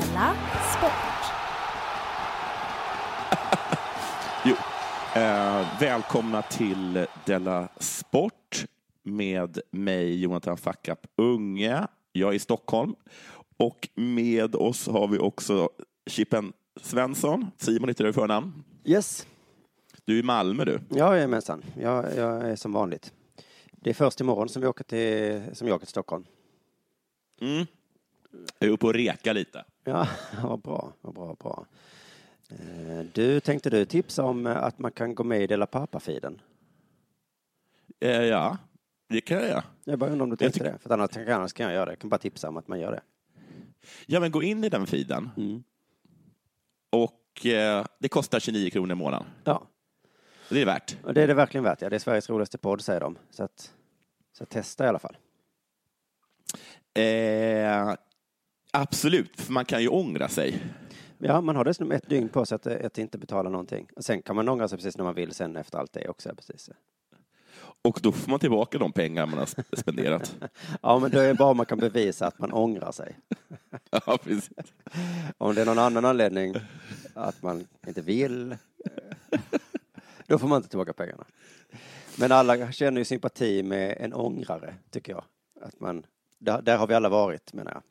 Della Sport. Jo. Eh, välkomna till Della Sport med mig Jonathan Fackap Unge. Jag är i Stockholm och med oss har vi också Chippen Svensson. Simon heter du i förnamn. Yes. Du är i Malmö du. Jajamensan, jag, jag är som vanligt. Det är först imorgon som vi åker till, som jag åker till Stockholm. Mm. Jag är uppe och reka lite. Ja, vad bra, vad bra, bra. Eh, Du, tänkte du tipsa om eh, att man kan gå med i Dela Pappa-feeden? Eh, ja, det kan jag göra. Jag bara undrar om du tänkte det, för annars, kan- annars kan jag göra det. Jag kan bara tipsa om att man gör det. Ja, men gå in i den feeden. Mm. Och eh, det kostar 29 kronor i månaden. Ja, Det är det värt. och det är det verkligen värt. Ja, det är Sveriges roligaste podd, säger de. Så, att, så testa i alla fall. Eh, absolut, för man kan ju ångra sig. Ja, man har dessutom ett dygn på sig att, att inte betala någonting. Och sen kan man ångra sig precis när man vill sen efter allt det också. Precis. Och då får man tillbaka de pengar man har sp- spenderat. Ja, men det är bara om man kan bevisa att man ångrar sig. ja, precis. Om det är någon annan anledning att man inte vill, eh, då får man inte tillbaka pengarna. Men alla känner ju sympati med en ångrare, tycker jag. Att man, där, där har vi alla varit, menar jag.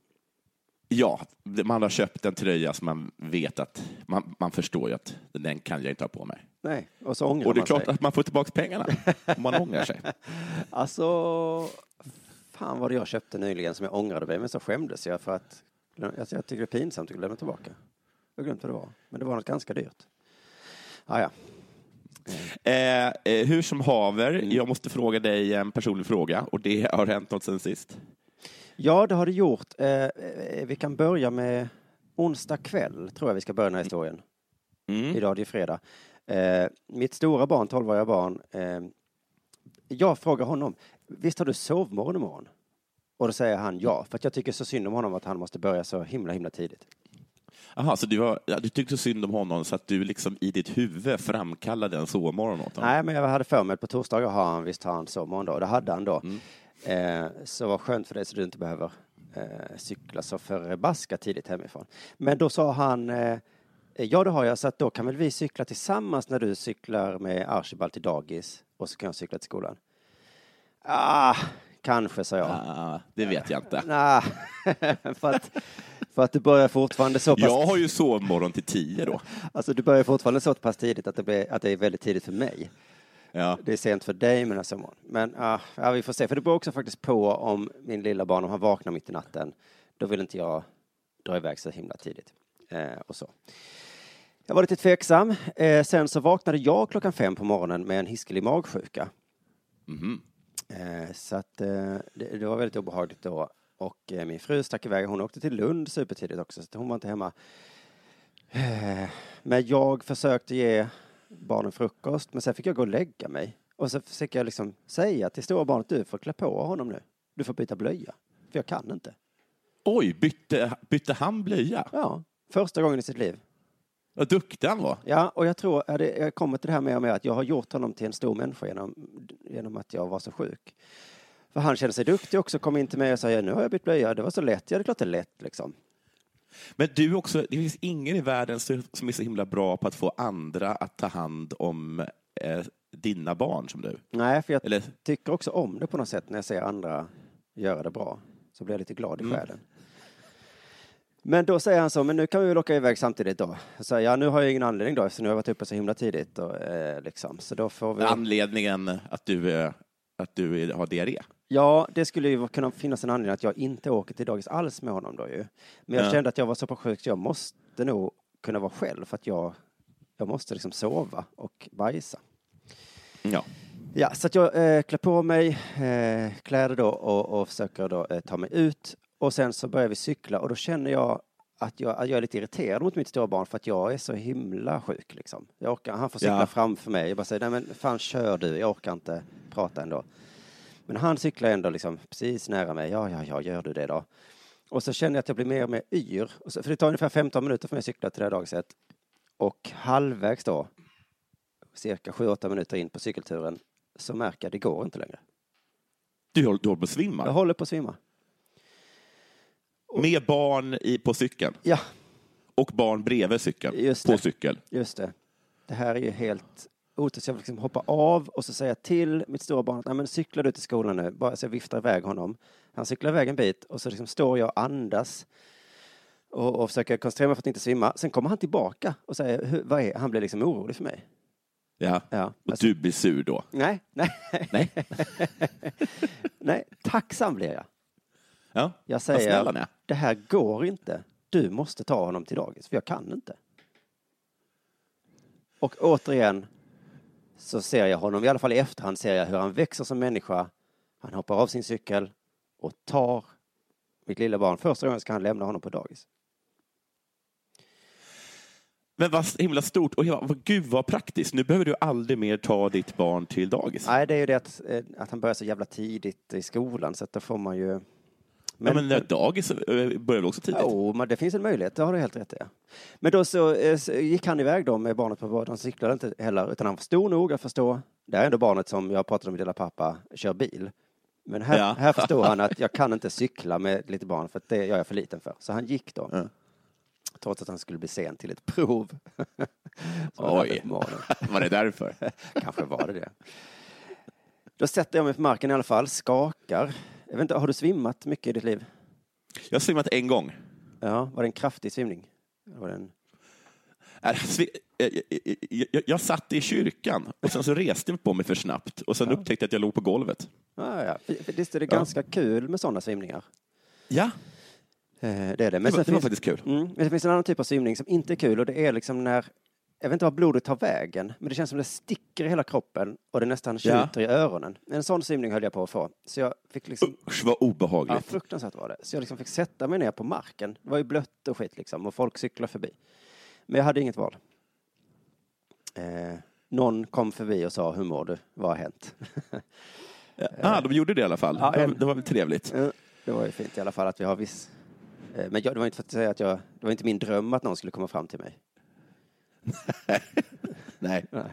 Ja, man har köpt en tröja som man vet att man, man förstår ju att den kan jag inte ha på mig. Nej, och så ångrar Och det är man klart sig. att man får tillbaka pengarna om man ångrar sig. Alltså, fan vad det jag köpte nyligen som jag ångrade mig, men så skämdes jag för att alltså, jag tycker det är pinsamt att lämna tillbaka. Jag har glömt vad det var, men det var något ganska dyrt. Ah, ja. Eh, eh, hur som haver, Mm. jag måste fråga dig en personlig fråga och det har hänt något sen sist. Ja, det har det gjort. Eh, eh, vi kan börja med onsdag kväll, tror jag vi ska börja den här historien. Mm. Idag, det är fredag. Eh, mitt stora barn, 12-åriga barn, jag frågar honom, visst har du sovmorgon imorgon? Och då säger han ja, för att jag tycker så synd om honom att han måste börja så himla, himla tidigt. Jaha, så du, har, ja, du tyckte synd om honom så att du liksom i ditt huvud framkallade en sovmorgon åt honom? Nej, men jag hade för mig att på torsdagar har han visst har han sovmorgon då. Det hade han då. Eh, så vad skönt för dig så du inte behöver eh, cykla så förbaskat tidigt hemifrån. Men då sa han, eh, ja det har jag, så att då kan väl vi cykla tillsammans när du cyklar med Archibald till dagis och så kan jag cykla till skolan. Ah, kanske, sa jag. Ah, det vet jag inte. Nej, för, att, för att du börjar fortfarande så pass... Jag har ju sovmorgon till tio då. Alltså du börjar fortfarande så pass tidigt att det, blir, att det är väldigt tidigt för mig. Ja. Det är sent för dig men alltså, Men ah, ja, vi får se. För det beror också faktiskt på om min lilla barn, om han vaknar mitt i natten, då vill inte jag dra iväg så himla tidigt. Eh, och så. Jag var lite tveksam. Eh, sen så vaknade jag klockan fem på morgonen med en hiskelig magsjuka. Mhm. Eh, så att eh, det, det var väldigt obehagligt då. Och eh, min fru stack iväg. Hon åkte till Lund supertidigt också, så hon var inte hemma. Eh, men jag försökte ge barnen frukost, men sen fick jag gå och lägga mig. Och så fick jag liksom säga till stora barnet, du får klä på honom nu. Du får byta blöja. För jag kan inte. Oj, bytte, bytte han blöja? Ja, första gången i sitt liv. Vad duktig han var. Ja, och jag tror, jag kommer till det här med och med att jag har gjort honom till en stor människa genom, genom att jag var så sjuk. För han kände sig duktig också, kom in till mig och sa, ja, nu har jag bytt blöja, det var så lätt, ja det är klart det är lätt liksom. Men du också, det finns ingen i världen som är så himla bra på att få andra att ta hand om eh, dina barn som du. Nej, för jag Eller- tycker också om det på något sätt när jag ser andra göra det bra. Så blir jag lite glad i Mm. själen. Men då säger han så, men nu kan vi väl åka iväg samtidigt då. Säger, ja nu har jag ingen anledning då eftersom jag har varit uppe så himla tidigt. Och, eh, liksom. Så då får vi... Anledningen att du, att du har diarré. Ja, det skulle ju kunna finnas en anledning att jag inte åker till dagis alls med honom då ju. Men jag Ja. kände att jag var så pass sjuk så jag måste nog kunna vara själv för att jag, jag måste liksom sova och bajsa. Ja. Ja, så att jag eh, klär på mig eh, kläder då och, och försöker då eh, ta mig ut. Och sen så börjar vi cykla och då känner jag att jag, att jag är lite irriterad mot mitt stora barn för att jag är så himla sjuk liksom. Jag orkar, han får cykla Ja. framför mig. Jag bara säger, nej men fan kör du, jag orkar inte prata ändå. Men han cyklar ändå liksom precis nära mig. Ja, ja, ja, gör du det då. Och så känner jag att jag blir mer och mer yr. Och så, för det tar ungefär 15 minuter för mig att cykla till det här dagiset. Och halvvägs då, cirka 7-8 minuter in på cykelturen, så märker jag att det går inte längre. Du håller, du håller på att svimma. Jag håller på att svimma. Med barn i, på cykeln. Ja, Och barn bredvid cykeln. Just på det. cykel. just det. Det här är ju helt otroligt. Så jag liksom hoppa av och så säga till mitt stora barn att Nej, men cyklar du till skolan nu? Bara så jag viftar iväg honom. Han cyklar iväg en bit och så liksom står jag och andas och, och försöker koncentrera mig för att inte svimma. Sen kommer han tillbaka och säger, "Hur- vad är, han blir liksom orolig för mig. Ja. Ja, Och alltså- du blir sur då. Nej, nej, Nej. nej, tacksam blir jag. Ja. Jag säger, han är. det här går inte. Du måste ta honom till dagis, för jag kan inte. Och återigen så ser jag honom, i alla fall i efterhand ser jag hur han växer som människa. Han hoppar av sin cykel och tar mitt lilla barn. Första gången ska han lämna honom på dagis. Men vad himla stort. Och jag, vad, gud vad praktiskt. Nu behöver du aldrig mer ta ditt barn till dagis. Nej, det är ju det att, eh, att han börjar så jävla tidigt i skolan så att då får man ju... Men, ja, men dagis eh, börjar väl också tidigt? Jo, men det finns en möjlighet, det har du helt rätt i. Men då så, eh, så gick han iväg då med barnet på båten, han cyklade inte heller, utan han var stor nog att förstå, det är ändå barnet som jag pratade om i pappa, kör bil. Men här, Ja. här förstod han att jag kan inte cykla med ett litet barn för att det är jag för liten för. Så han gick då. Ja. Trots att han skulle bli sen till ett prov. Oj, var det därför? Kanske var det det. Då sätter jag mig på marken i alla fall, skakar. Jag vet inte, har du svimmat mycket i ditt liv? Jag har svimmat en gång. Ja, var det en kraftig svimning? Var det en... Äh, Jag, satt i kyrkan och sen så reste jag på mig för snabbt och sen upptäckte jag att jag låg på golvet. Ja, ja. Visst är det Ja. ganska kul med sådana svimningar? Ja, Eh, Det är det. Men det var, det var finns, faktiskt kul. mm, men det finns en annan typ av svimning som inte är kul och det är liksom när, jag vet inte var blodet tar vägen, men det känns som det sticker i hela kroppen och det nästan Ja. tjuter i öronen. En sån svimning höll jag på att få. Så jag fick liksom, Usch vad ja, obehagligt. fruktansvärt var det. Så jag liksom fick sätta mig ner på marken. Det var ju blött och skit liksom och folk cyklade förbi. Men jag hade inget val. Eh, någon kom förbi och sa, hur mår du? Vad har hänt? Ja, ah, de gjorde det i alla fall. Ja, det, var, en- det var väl trevligt. Det var ju fint i alla fall att vi har viss... eh, Men jag, det var inte för att säga att jag... Det var inte min dröm att någon skulle komma fram till mig. Nej, Nej.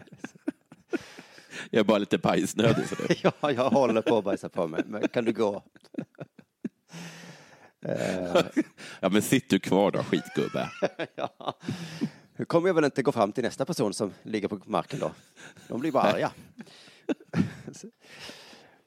jag är bara lite bajsnödig. Så det. Ja, jag håller på att bajsa på mig. Men kan du gå? Ja, men sitt du kvar då, skitgubbe. ja. Nu kommer jag väl inte gå fram till nästa person som ligger på marken då. De blir bara arga.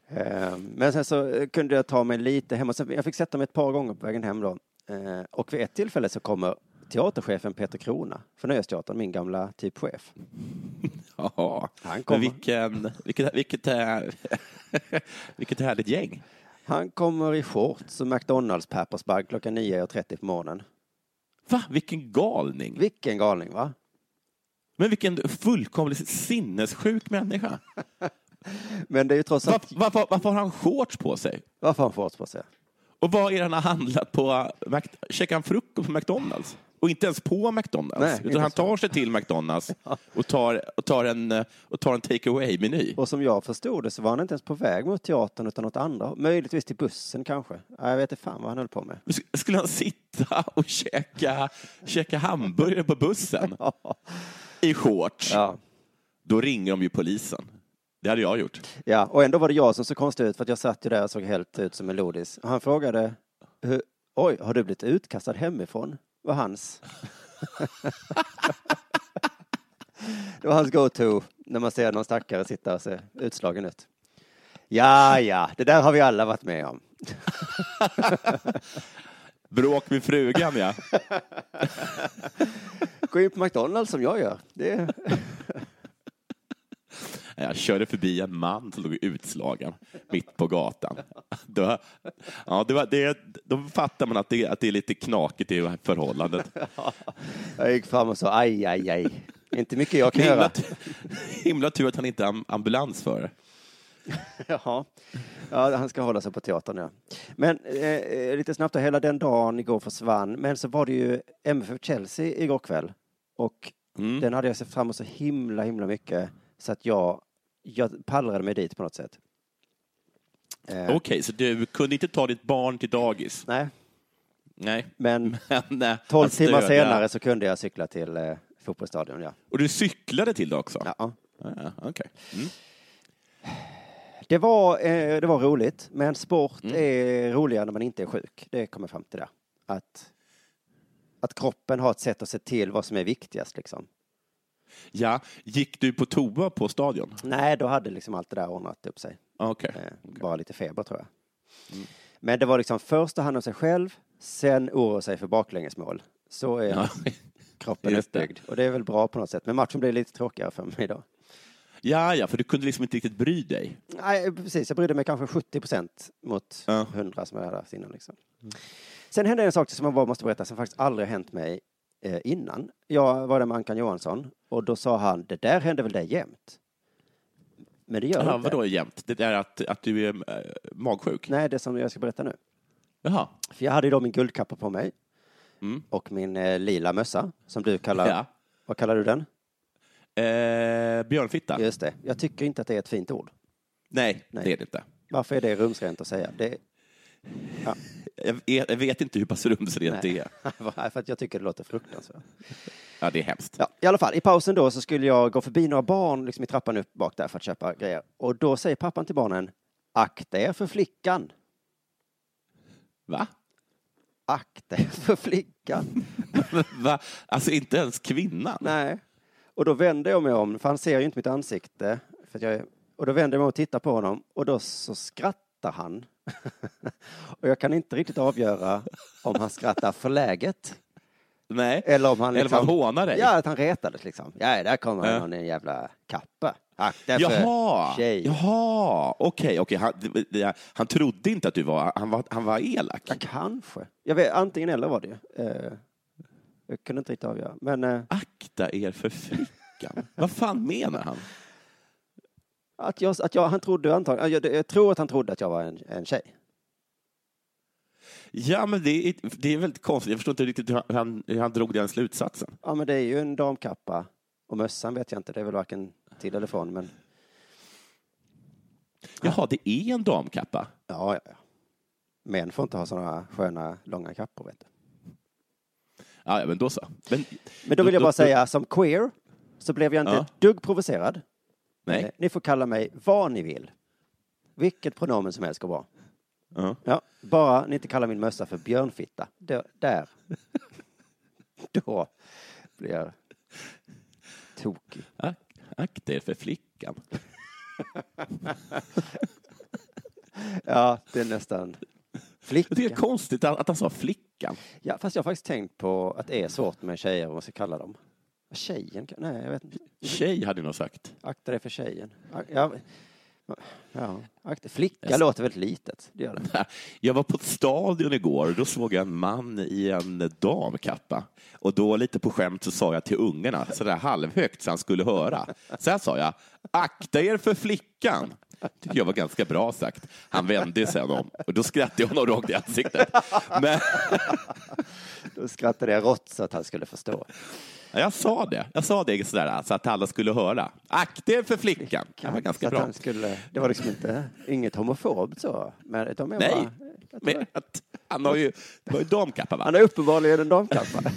Eh, Men sen så kunde jag ta mig lite hem. och sen- Jag fick sätta mig ett par gånger på vägen hem då. Eh, Och vid ett tillfälle så kommer teaterchefen Peter Krona för Nöjesteatern, min gamla typchef. Jaha. Han Men kommer. vilken, vilket, vilket, är, vilket härligt gäng. Han kommer i shorts och McDonalds pappersbag klockan 9.30 på morgonen. Va? Vilken galning. Vilken galning va? Men vilken fullkomligt sinnessjuk människa. Men det är ju trots Var, allt... varför, varför har han shorts på sig? Varför har han shorts på sig? Och vad är det han har handlat på? Mac- Käkar han frukost på McDonalds? Och inte ens på McDonalds. Nej, utan han tar sig till McDonalds och tar, och tar en, och tar en take away-meny. Och som jag förstod det så var han inte ens på väg mot teatern utan något andra. Möjligtvis till bussen kanske. Ja, Jag vet inte fan vad han höll på med. Sk- Skulle han sitta och käka, käka hamburgare på bussen i shorts? Ja. Då ringer de ju polisen. Det hade jag gjort. Ja, och ändå var det jag som såg konstig ut för att jag satt ju där och såg helt ut som en lodis. Han frågade, hur, oj, har du blivit utkastad hemifrån? Var hans. det var hans go-to när man ser någon stackare sitta och se utslagen ut. Ja, ja, det där har vi alla varit med om. Bråk med frugan, ja. Gå in på McDonalds som jag gör. Det... Jag körde förbi en man som låg utslagen mitt på gatan. Då, ja, det var, det, då fattar man att det, att det är lite knakigt i förhållandet. Jag gick fram och sa aj, aj, aj. Inte mycket jag kan himla, göra. himla tur att han inte är am- ambulansförare. Jaha. Ja, han ska hålla sig på teatern, ja. Men eh, lite snabbt då, hela den dagen igår försvann. Men så var det ju MFF Chelsea igår kväll. Och Mm. den hade jag sett fram emot så himla, himla mycket. Så att jag, jag pallrade mig dit på något sätt. Eh, Okej, så du kunde inte ta ditt barn till dagis? Nej, Nej. men Men, eh, tolv att timmar stödja- senare så kunde jag cykla till eh, fotbollsstadion, ja. Och du cyklade till det också? ja. Ja, okej. Mm. Det var, eh, det var roligt, men sport Mm. är roligare när man inte är sjuk. Det kommer fram till det. Att, att kroppen har ett sätt att se till vad som är viktigast. Liksom. Ja, gick du på toa på stadion? Nej, då hade liksom allt det där ordnat upp sig. Okej. Eh, Bara lite feber tror jag. Men det var liksom först ta hand om sig själv, sen oroa sig för baklängesmål. Så är Ja. kroppen uppbyggd. Och det är väl bra på något sätt. Men matchen blev lite tråkigare för mig idag. ja, ja, för du kunde liksom inte riktigt bry dig. Nej, precis. Jag brydde mig kanske 70 procent mot Ja. 100 som jag hade haft innan. Liksom. Sen hände en sak som jag bara måste berätta som faktiskt aldrig hänt mig innan. Jag var där med Ankan Johansson och då sa han, det där händer väl dig jämt? Men det gör Ja, inte. vadå jämt? Det är att, att du är äh, magsjuk? Nej, det som jag ska berätta nu. Jaha. För jag hade ju då min guldkappa på mig Mm. och min eh, lila mössa som du kallar, Ja. vad kallar du den? Eh, björnfitta? Just det. Jag tycker inte att det är ett fint ord. Nej, Nej. det är det inte. Varför är det rumsrent att säga? Det, vet, jag vet inte hur pass rumsrent det är. för att jag tycker det låter fruktansvärt. Ja, det är hemskt. Ja, I alla fall, i pausen då så skulle jag gå förbi några barn liksom i trappan upp bak där för att köpa grejer. Och då säger pappan till barnen, akta er för flickan. Va? Akta er för flickan. Va? Alltså inte ens kvinnan? Nej. Och då vänder jag mig om, för han ser ju inte mitt ansikte. För jag, och då vänder jag mig och tittar på honom och då så skrattar han. och jag kan inte riktigt avgöra om han skrattar förläget Nej. eller om han Eller liksom... om han hånar dig? Ja, att han retades liksom. Ja, där kommer Ja. någon i en jävla kappa. Akta för Jaha, tjej. jaha, okej, okej. Han, det- det- han trodde inte att du var, han var, han var elak. Ja, kanske. Jag vet, antingen eller var det. Eh, jag kunde inte riktigt avgöra. Men eh, Akta er för flickan. Vad fan menar han? Att jag, att jag, han trodde antagligen, jag, jag tror att han trodde att jag var en, en tjej. Ja, men det är, det är väldigt konstigt. Jag förstår inte riktigt hur han, hur han drog den slutsatsen. Ja, men det är ju en damkappa. Och mössan vet jag inte, det är väl varken till eller från. Men Jaha, det är en damkappa? ja, ja, ja. Män får inte ha sådana sköna långa kappor, vet du. Ja, ja, men då så. Men, Men då vill jag Då- bara då- säga, som queer så blev jag inte Ja. ett dugg provocerad. Nej. Eh, Ni får kalla mig vad ni vill. Vilket pronomen som helst går bra. Ja. Ja, bara ni inte kallar min mössa för björnfitta. Då, där. Då blir jag tokig. Ak- Akta er för flickan. Ja, det är nästan Jag tycker det är konstigt att, att han sa flickan. Ja, fast jag har faktiskt tänkt på att det är svårt med tjejer, vad man ska kalla dem. Tjejen? Nej, jag vet inte. Tjej hade nog sagt. Akta dig för tjejen. Ja, ja, akta. Flicka Jag- låter väldigt litet. Det gör det. Jag var på stadion igår och då såg jag en man i en damkappa. Och då lite på skämt så sa jag till ungarna, sådär halvhögt så han skulle höra. Så här sa jag, akta er för flickan. tycker jag var ganska bra sagt. Han vände sig om och då skrattade jag honom rakt i ansiktet. Men Då skrattade jag rått så att han skulle förstå. Jag sa det, jag sa det sådär så att alla skulle höra. Akta er för flickan. Det var ganska bra. skulle, det var liksom inte, inget homofobt så. Men de är Nej, bara, men att, han har ju, det var ju damkappa va? han är uppenbarligen en damkappa.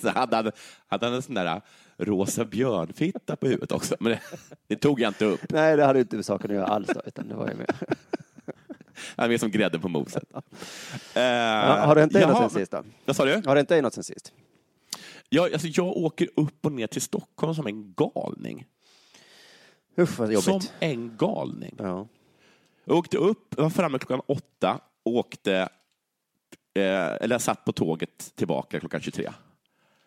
Så hade, han, hade han en sån där rosa björnfitta på huvudet också, men det, det tog jag inte upp. Nej, det hade inte med saken att göra alls, utan det var ju mer. Han är mer som grädde på moset. Eh, Ja, har det hänt dig något jaha, sen sist då? Vad sa du? Har det hänt dig något sen sist? Jag, alltså, jag åker upp och ner till Stockholm som en galning. Usch vad jobbigt. Som en galning. Ja. Jag åkte upp, var framme klockan åtta, åkte, eh, eller satt på tåget tillbaka klockan 23.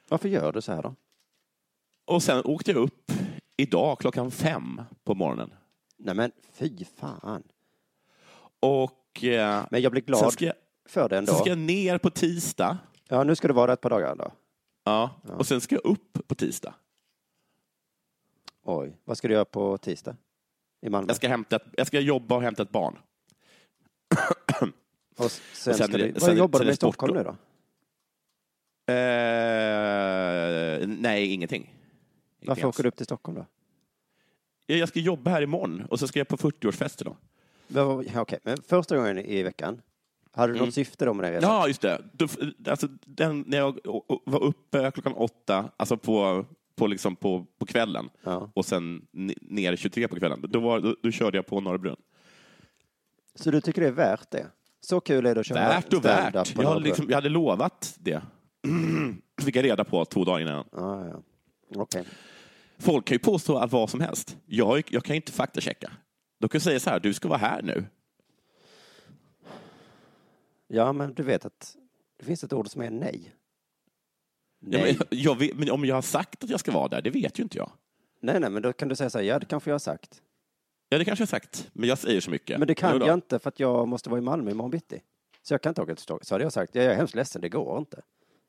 Varför gör du så här då? Och sen åkte jag upp idag klockan fem på morgonen. Nej men fy fan. Och eh, Men jag blir glad jag, för det ändå. sen ska jag ner på tisdag. Ja, nu ska det vara ett par dagar då. Ja, och sen ska jag upp på tisdag. Oj, vad ska du göra på tisdag? I Malmö? Jag ska, hämta ett, jag ska jobba och hämta ett barn. Och sen, och sen du... Vad jobbar sen du med i Stockholm nu då? Eh, nej, ingenting. Varför Ingenting åker du upp till Stockholm då? Jag ska jobba här imorgon och så ska jag på 40-årsfest idag. Ja, Okej, men första gången i veckan, hade du Mm. något syfte då med den resan? Ja, just det. Då, alltså, den, när jag var uppe klockan åtta, alltså på, på, liksom på, på kvällen, Ja. och sen ne- ner 23 på kvällen, då, var, då, då körde jag på Norra Brunn. Så du tycker det är värt det? Så kul är det att köra Värt och värt. Jag, liksom, jag hade lovat det. fick jag reda på två dagar innan. Ja, ja. Okej. Folk kan ju påstå att vad som helst. Jag, jag kan inte faktachecka. De kan säga så här, du ska vara här nu. Ja, men du vet att det finns ett ord som är nej. Ja, Nej. men, jag vet, men om jag har sagt att jag ska vara där, det vet ju inte jag. nej, nej, men då kan du säga så här, ja, det kanske jag har sagt. Ja, det kanske jag har sagt, men jag säger så mycket. Men det kan jag inte för att jag måste vara i Malmö imorgon bitti. Så jag kan inte åka till Stockholm. Så hade jag sagt, jag är hemskt ledsen, det går inte.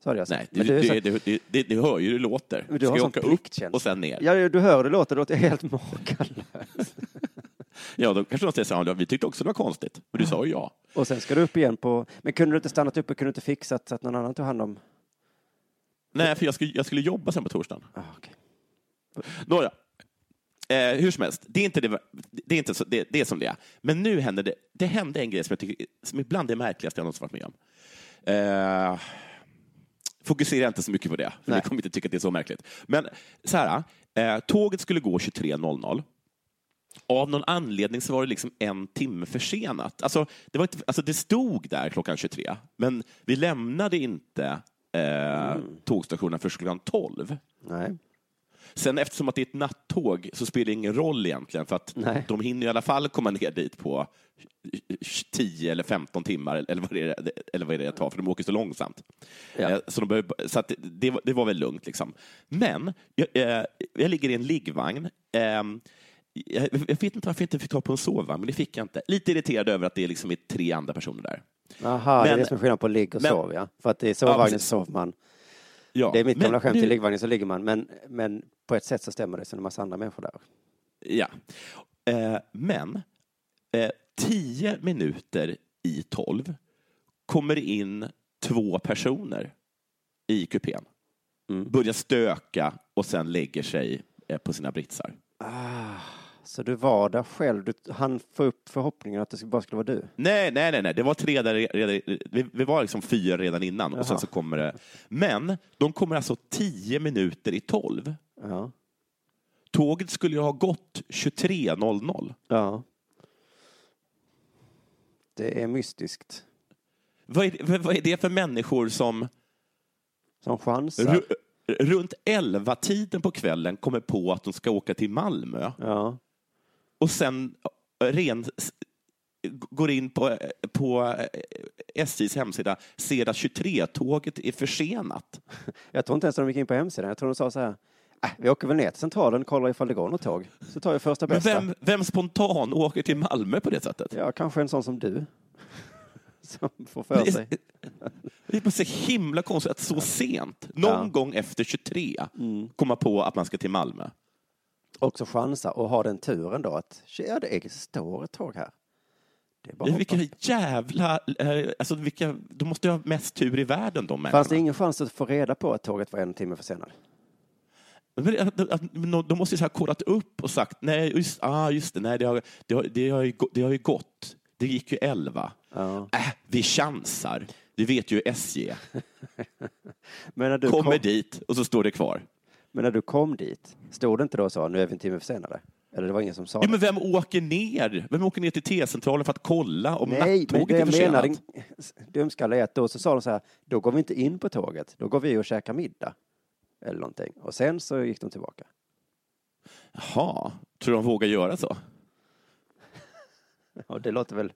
Så hade jag sagt. Nej, Men du, är det, det, det, det, det hör ju hur det låter. Men du ska har jag åka upp och sen ner? Ja, du hör hur det låter, det låter helt makalöst. Ja, då kanske de säger så här, "Ja, vi tyckte också det var konstigt, men du sa ju ja. Och sen ska du upp igen på... Men kunde du inte stannat uppe, kunde du inte fixat så att någon annan tog hand om... Nej, för jag skulle, jag skulle jobba sen på torsdagen. Ah, okej. Nåja. Eh, hur som helst, det är, inte det, det, är inte så, det, det är som det är. Men nu hände det, det hände en grej som jag tycker som ibland är det märkligaste jag någonsin varit med om. Eh, fokusera inte så mycket på det, för Nej. ni kommer inte tycka att det är så märkligt. Men så här, eh, tåget skulle gå 23.00. Av någon anledning så var det liksom en timme försenat. Alltså det, var inte, alltså det stod där klockan 23, men vi lämnade inte eh, tågstationen först klockan 12. Nej. Sen eftersom att det är ett nattåg så spelar det ingen roll egentligen för att Nej. de hinner i alla fall komma ner dit på 10 eller 15 timmar eller vad det är, eller vad är det tar, för de åker så långsamt. Ja. Eh, Så, de behöver, så det, det, var, väl lugnt. Liksom. Men jag, eh, jag ligger i en liggvagn. Jag, jag vet inte varför jag inte fick ta på en sovvagn, men det fick jag inte. Lite irriterad över att det liksom är tre andra personer där. Aha, det är Men- det som är skillnad på ligg och men- sov, ja. För att i sovvagnen precis. sover man. Ja, Det är mitt men gamla skämt, i liggvagnen så ligger man. Men, men på ett sätt så stämmer det, så är det en massa andra människor där. Ja. Eh, men eh, tio minuter i tolv kommer in två personer i kupén. Mm. Börjar stöka och sen lägger sig eh, på sina britsar. Så du var där själv, du han få upp förhoppningen att det bara skulle vara du? Nej, nej, nej, nej. det var tre där, redan, vi, vi var liksom fyra redan innan och sen så kommer det. Men de kommer alltså tio minuter i tolv. Ja. Tåget skulle ju ha gått 23.00. Ja. Det är mystiskt. Vad är, vad- är det för människor som Som chansar. ru- runt elva tiden på kvällen kommer på att de ska åka till Malmö Ja. Och sen eh, ren, går in på, eh, på eh, SJs hemsida, ser att 23-tåget är försenat. Jag tror inte ens att de gick in på hemsidan. Jag tror de sa så här. Äh, vi åker väl ner till centralen och kollar ifall det går något tåg. Så tar vi första Men bästa. vem, vem spontan åker till Malmö på det sättet? Ja, kanske en sån som du. Som får för Det sig. det är så himla konstigt att så sent, någon Ja. gång efter 23, komma på att man ska till Malmö. Också chansa och ha den turen då att ja, det står ett tåg här. Det är bara Vilka jävla... eh, Alltså vilka, de måste ju ha mest tur i världen, de Fanns det människorna. ingen chans att få reda på att tåget var en timme men de- måste ju här kollat upp och sagt, nej, just, ah, just det, nej, det har, det, har, det, har ju, det har ju gått. Det gick ju 11. Ja. Äh, vi chansar. Du vet ju SJ kommer kom, dit och så står det kvar. Men när du kom dit, stod det inte då så, nu är vi en timme försenade? Eller det var ingen som sa Ja, det? men vem åker ner? Vem åker ner till T-centralen för att kolla om Nej, men nattåget är försenat? menar, din dumskalle är att då så sa de så här, då går vi inte in på tåget, då går vi och käkar middag. Eller någonting. Och sen så gick de tillbaka. Jaha, tror du de vågar göra så? Och det låter väl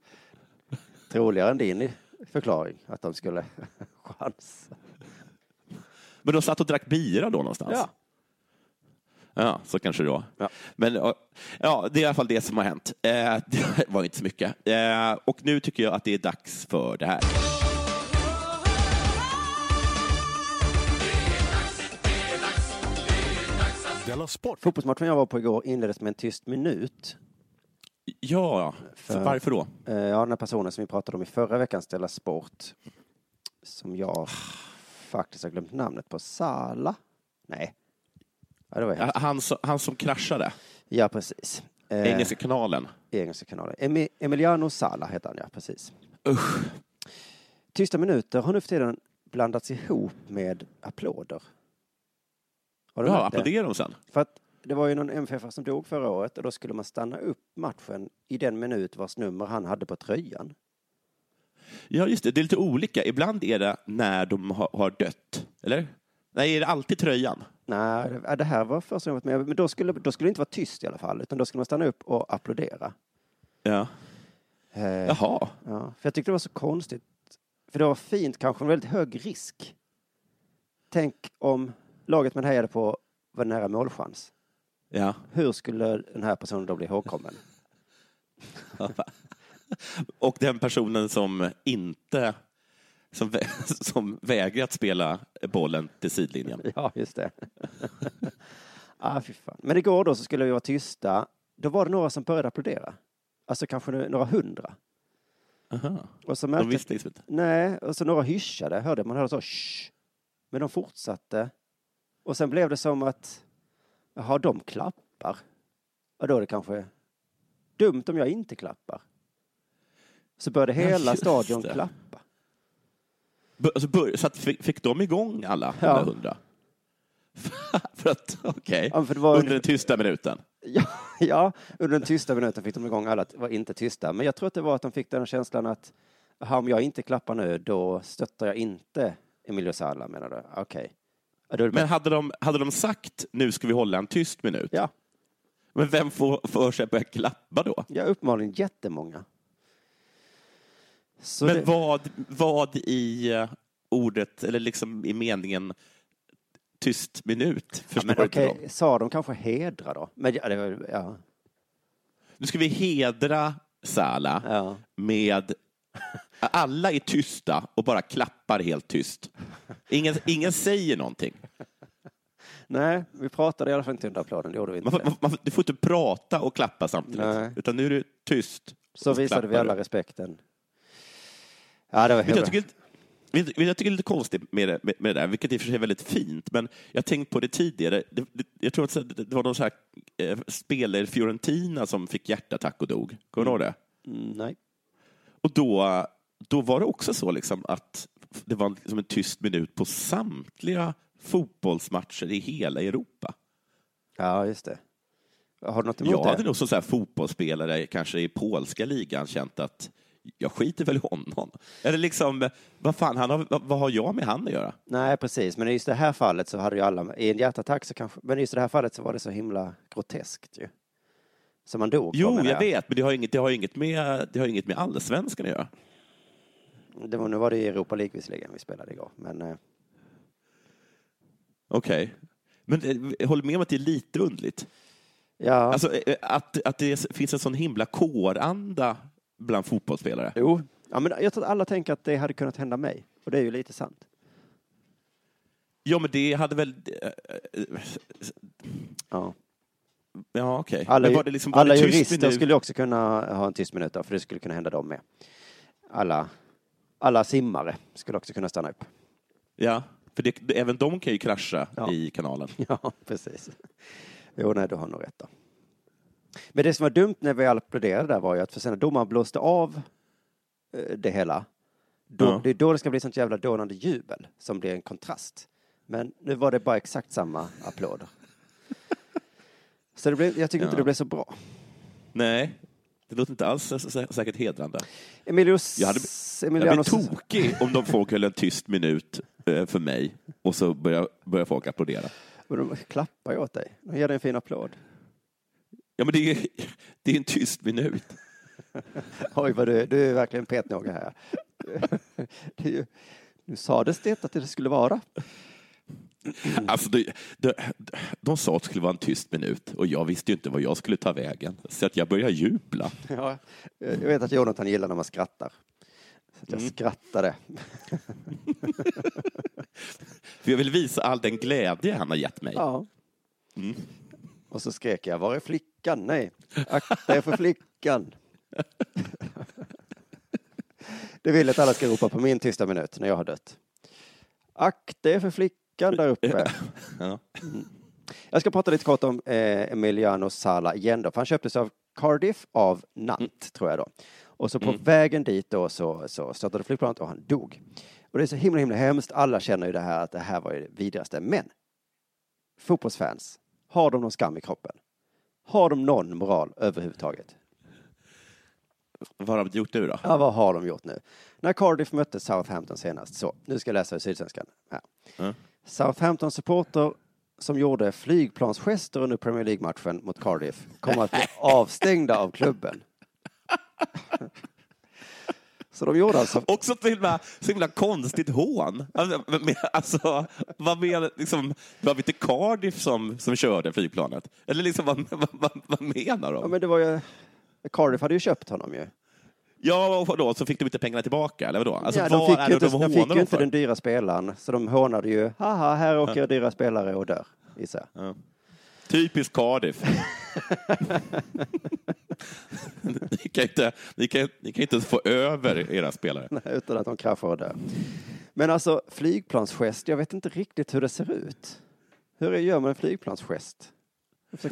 troligare än din förklaring, att de skulle chansa. Men de satt och drack bira då någonstans? Ja. Ja, så kanske det var. Ja. Men ja, det är i alla fall det som har hänt. Eh, det var inte så mycket. Eh, och nu tycker jag att det är dags för det här. Fotbollsmatchen jag var på igår inleddes med en tyst minut. Ja, för, För- varför då? Eh, Ja, den här personen som vi pratade om i förra veckans Della Sport, som jag faktiskt har glömt namnet på, Sala? Nej. Ja, det var hemskt. Han, som- han som kraschade, Ja, precis. Eh, Engelska kanalen. Engelska kanalen. Emi- Emiliano Sala heter han, ja, precis. Usch. Tysta minuter har nu för tiden blandats ihop med applåder. Har du Ja, märkt det? applåderar de sen? För att det var ju någon MFF som dog förra året och då skulle man stanna upp matchen i den minut vars nummer han hade på tröjan. Ja, just det. Det är lite olika. Ibland är det när de har, har dött, eller? Nej, är det alltid tröjan? Nej, det- här var första gången. Men då skulle, då skulle det inte vara tyst i alla fall, utan då skulle man stanna upp och applådera. Ja. Eh, Jaha. Ja, för jag tyckte det var så konstigt. För det var fint, kanske en väldigt hög risk. Tänk om laget man hejade på var nära målchans. Ja. Hur skulle den här personen då bli ihågkommen? Och den personen som inte som, vä- som vägrat spela bollen till sidlinjen. Ja, just det. ah, fy fan. Men igår då så skulle vi vara tysta. Då var det några som började applådera. Alltså kanske några hundra. Aha. Och så De märkte, visste liksom inte. Nej, och så några hyschade, hörde man hörde så Shh. Men de fortsatte. Och sen blev det som att, jaha, de klappar. Och då är det kanske dumt om jag inte klappar. Så började Ja, hela just stadion klappa. Alltså, bör, så att fick, fick de igång alla de Ja. där hundra? För att, okej, Ja, det var under den tysta minuten. Ja, ja, under den tysta minuten fick de igång alla vara inte tysta. Men jag tror att det var att de fick den känslan att "Jaha, om jag inte klappar nu, då stöttar jag inte Emilio Sala, menar du? Okej. Ja, det Men hade de, hade de sagt nu ska vi hålla en tyst minut? Ja. Men vem får för sig att börja klappa då? Ja, uppenbarligen jättemånga. Så Men det, vad, vad i eh, ordet, eller liksom i meningen tyst minut, ja, förstår men inte okej, de? sa de kanske hedra då? Men ja, var, ja, Nu ska vi hedra Sala ja. med alla är tysta och bara klappar helt tyst. Ingen, ingen säger någonting. Nej, vi pratade i alla fall inte under applåden, det gjorde vi inte. Man, man, du får inte prata och klappa samtidigt, Nej. utan nu är du tyst. Så visade vi alla du. respekten. Ja, det var jag, tycker, jag tycker det är lite konstigt med det, med, med det där, vilket i och för sig är väldigt fint, men jag har tänkt på det tidigare. Det, det, jag tror att det, var någon så här eh, spelare i Fiorentina som fick hjärtattack och dog. Kommer du ihåg det? Mm, nej. Och då, då var det också så liksom att det var liksom en tyst minut på samtliga fotbollsmatcher i hela Europa. Ja, just det. Har du något emot Jag det? hade nog som så här fotbollsspelare, kanske i polska ligan, känt att jag skiter väl i honom. Eller liksom, vad fan, han har, vad, vad har jag med han att göra? Nej, precis. Men i just det här fallet så hade ju alla, i en hjärtattack så kanske, men just i det här fallet så var det så himla groteskt ju. Så man dog. Jo, jag vet, men det har inget, det har inget, med, det har inget med allsvenskan att göra. Det var, nu var det i Europa League visserligen vi spelade igår, men eh, Okej. Men eh, håller med om att det är lite underligt. ja, Alltså, eh, att, att det finns en sån himla kåranda bland fotbollsspelare. jo. Ja, men jag tror att alla tänker att det hade kunnat hända mig. Och det är ju lite sant. Ja, men det hade väl... eh, eh, Ja. Ja, okej. Alla, Men var det liksom, var alla det jurister minut? skulle också kunna ha en tyst minut då, för det skulle kunna hända dem med. Alla, alla simmare skulle också kunna stanna upp. Ja, för det, även de kan ju krascha Ja. i kanalen. Ja, precis. Jo, nej, du har nog rätt då. Men det som var dumt när vi applåderade där var ju att för sen när domaren blåste av eh, det hela, då, Ja. det är då det ska bli sånt jävla dånande jubel som blir en kontrast. Men nu var det bara exakt samma applåder. Så det blev, jag tycker inte Ja. det blev så bra. Nej, det låter inte alls sä- sä- säkert hedrande. Emilius, Jag hade, jag blev Emiliano, tokig om de folk höll en tyst minut eh, för mig och så börjar, börjar folk applådera. Och de klappar ju åt dig. De ger dig en fin applåd. Ja, men det är, det är en tyst minut. Oj, vad du, du är verkligen petnoga här. Det är ju, nu sades det att det skulle vara. Alltså, det, de, de sa att det skulle vara en tyst minut och jag visste ju inte vad jag skulle ta vägen. Så att jag började jubla. Ja, jag vet att Jonathan gillar när man skrattar. Så jag Mm. skrattade. För jag vill visa all den glädje han har gett mig. Ja. Mm. Och så skrek jag, var är flickan? Nej, akta er för flickan. Det vill att alla ska ropa på min tysta minut när jag har dött. Akta er för flickan där uppe. Ja. Mm. Jag ska prata lite kort om eh, Emiliano Sala igen då, för han köptes av Cardiff av Nant, tror jag då. Och så på Mm. vägen dit då så, så störtade flygplanet och han dog. Och det är så himla himla hemskt, alla känner ju det här att det här var ju det vidrigaste. Men fotbollsfans, har de någon skam i kroppen? Har de någon moral överhuvudtaget? Vad har de gjort nu då? Ja, vad har de gjort nu? När Cardiff mötte Southampton senast, så nu ska jag läsa i Sydsvenskan. Ja. Southampton supporter som gjorde flygplansgester under Premier League-matchen mot Cardiff kommer att bli avstängda av klubben. Så de gjorde alltså... Också så himla, så himla konstigt hån. Alltså, alltså, vad menar, liksom, var det inte Cardiff som, som körde flygplanet? Eller liksom, vad, vad, vad, menar de? Ja, men det var ju... Cardiff hade ju köpt honom ju. Ja, och då, så fick de inte pengarna tillbaka, eller vadå? Alltså, ja, de fick ju inte, de de fick ju inte den dyra spelaren, så de hånade ju, haha, här åker dyra spelare och dör, gissar. Ja. Typiskt Cardiff. ni, kan inte, ni, kan, ni kan inte få över era spelare. Nej, utan att de kraschar dör. Men alltså, flygplansgest, jag vet inte riktigt hur det ser ut. Hur gör man en flygplansgest?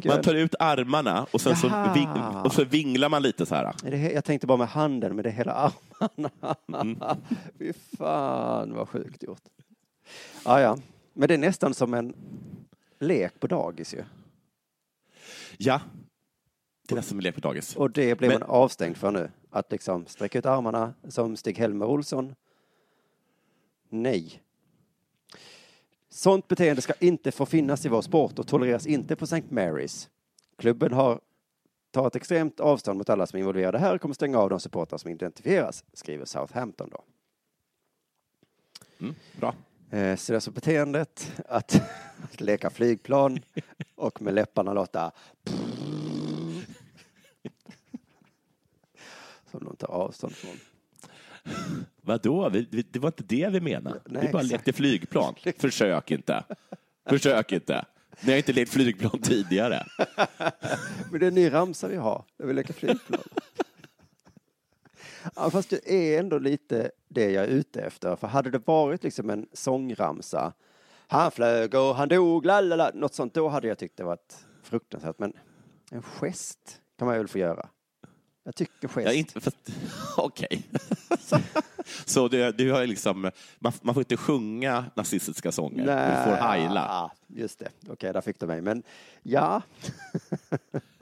Man tar ut armarna och sen så, ving, och så vinglar man lite så här. Jag tänkte bara med handen, men det är hela armarna. Mm. Fy fan vad sjukt gjort. Ja, ja. Men det är nästan som en lek på dagis ju. Ja, det är nästan som en lek på dagis. Och det blir Men- man avstängd för nu. Att liksom sträcka ut armarna som Stig-Helmer Olsson. Nej. Sånt beteende ska inte få finnas i vår sport och tolereras inte på St. Mary's. Klubben har tar ett extremt avstånd mot alla som är involverade här och kommer stänga av de supportrar som identifieras, skriver Southampton då. Mm, bra. Eh, är alltså beteendet att, att leka flygplan och med läpparna låta som de tar avstånd från. Vadå? Vi, vi, det var inte det vi menade. Nej, vi bara exakt. lekte flygplan. Försök inte. Försök inte. Ni har inte lekt flygplan tidigare. Men det är en ny ramsa vi har, där vi leker flygplan. Ja, fast det är ändå lite det jag är ute efter. För hade det varit liksom en sångramsa, han flög och han dog, lalala, något sånt, då hade jag tyckt det varit fruktansvärt. Men en gest kan man väl få göra. Jag tycker gest. Ja, inte, okej. Så du, du har liksom, man, man får inte sjunga nazistiska sånger. Du får heila. Ja, Just det, okej, där fick du mig. Men ja,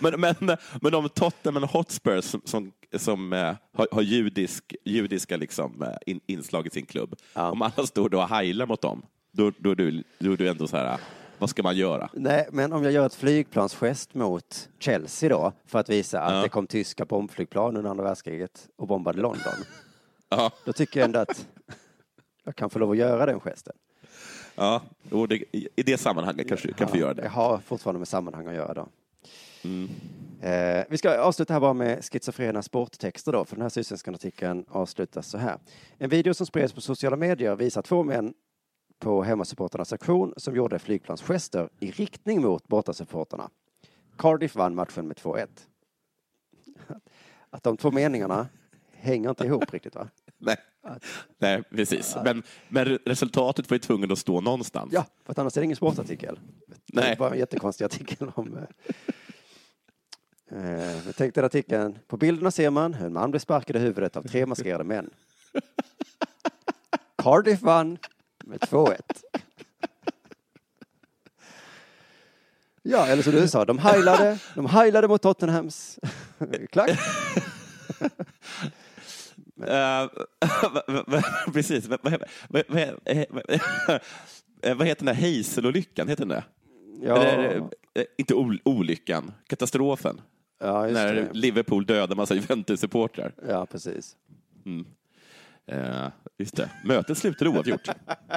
Men, men, men om Tottenham Hotspur som, som, som eh, har, har judisk, judiska liksom, eh, in, inslag i sin klubb, om alla står då och heilar mot dem, då, då, du, då är du ändå så här, vad ska man göra? nej, men om jag gör ett flygplansgest mot Chelsea då, för att visa att Ja. det kom tyska bombflygplan under andra världskriget och bombade London. Ja, Då tycker jag ändå att jag kan få lov att göra den gesten. Ja och det, i det sammanhanget kanske du kan få göra Jag det. har fortfarande med sammanhang att göra då. Mm. Eh, vi ska avsluta här bara med schizofrena sporttexter då, för den här sydsvenska artikeln avslutas så här. En video som spreds på sociala medier visar två män på hemmasupporternas aktion som gjorde flygplansgester i riktning mot bortasupporterna. Cardiff vann matchen med 2-1. Att de två meningarna hänger inte ihop riktigt va? Nej, att, Nej precis. Att, men, men, resultatet var ju tvungen att stå någonstans. Ja, för att annars är det ingen sportartikel. Nej. Det är bara en jättekonstig artikel om... eh, eh jag tänkte artikeln, på bilderna ser man hur en man blir sparkad i huvudet av tre maskerade män. Cardiff vann med 2-1. Ja, eller som du sa, de heilade, de heilade mot Tottenhams eh, klack. Eh, Precis. Vad- eh, Vad heter den där Hazel-olyckan? Heter den det? Ja. Eller, eh, inte ol- olyckan, katastrofen. Ja, När det. Liverpool dödade massa Juventus-supportrar. Ja, precis. Mm. Eh, just det. Mötet slutade oavgjort.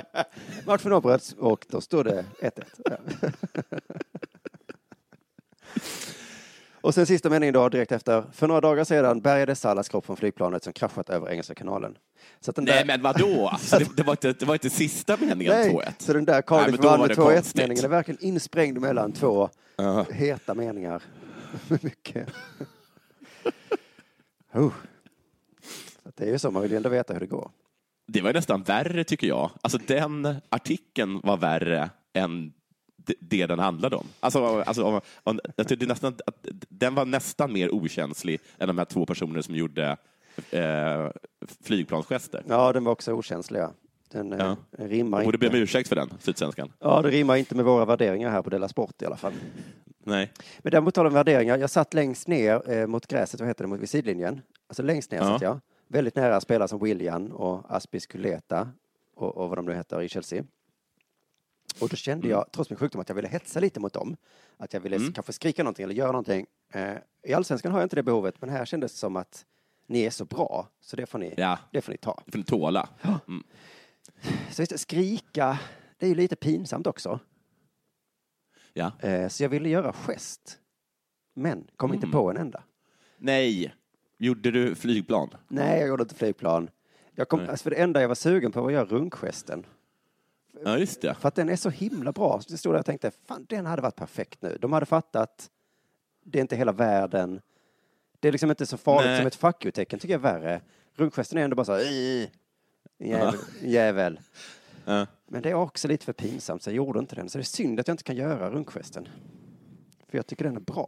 Matchen avbröts och då stod det 1-1. Och sen sista meningen då direkt efter. För några dagar sedan bärgades Salas kropp från flygplanet som kraschat över Engelska kanalen. Så den Nej, där, men vadå? Alltså, det, det, var inte, det var inte sista meningen Nej, 2-1. så den där Nej, Cardiff men då vann var med det 2-1 konstigt. meningen är verkligen insprängd mellan två Ja. heta meningar. Mycket. oh. Så det är ju så, man vill ju ändå veta hur det går. Det var nästan värre, tycker jag. Alltså, den artikeln var värre än det- den handlade om. Alltså, alltså, om, om, det är nästan, den var nästan mer okänslig än de här två personerna som gjorde eh, flygplansgester. Ja, den var också okänslig. ja. Den Ja. eh, rimmar Jag borde be om inte. ursäkt för den, Sydsvenskan. Ja, det rimmar inte med våra värderingar här på Della Sport i alla fall. Nej. Men däremot tal om värderingar, jag satt längst ner eh, mot gräset, vad heter det, mot vid sidlinjen. Alltså längst ner Ja. satt jag. Väldigt nära spelare som William och Aspis Kuleta och, och vad de nu heter i Chelsea. Och då kände Mm. jag, trots min sjukdom, att jag ville hetsa lite mot dem. Att jag ville Mm. kanske skrika någonting eller göra någonting. Eh, I Allsvenskan har jag inte det behovet, men här kändes det som att ni är så bra, så det får ni, Ja, det får ni ta. det får ni tåla. Mm. Så visst, skrika, det är ju lite pinsamt också. Ja. Eh, så jag ville göra gest. Men kom inte Mm. på en enda. Nej. Gjorde du flygplan? Nej, jag gjorde inte flygplan. Jag kom, Nej. alltså för det enda jag var sugen på var att göra runkgesten. Ja, just det. För att den är så himla bra. Så jag stod där och tänkte, fan den hade varit perfekt nu. De hade fattat, det är inte hela världen. Det är liksom inte så farligt Nej. som ett fuck you-tecken, tycker jag är värre. Runkgesten är ändå bara så här, "Ih, jävel. jävel. Ja. Men det är också lite för pinsamt, så jag gjorde inte den. Så det är synd att jag inte kan göra runkgesten. För jag tycker den är bra.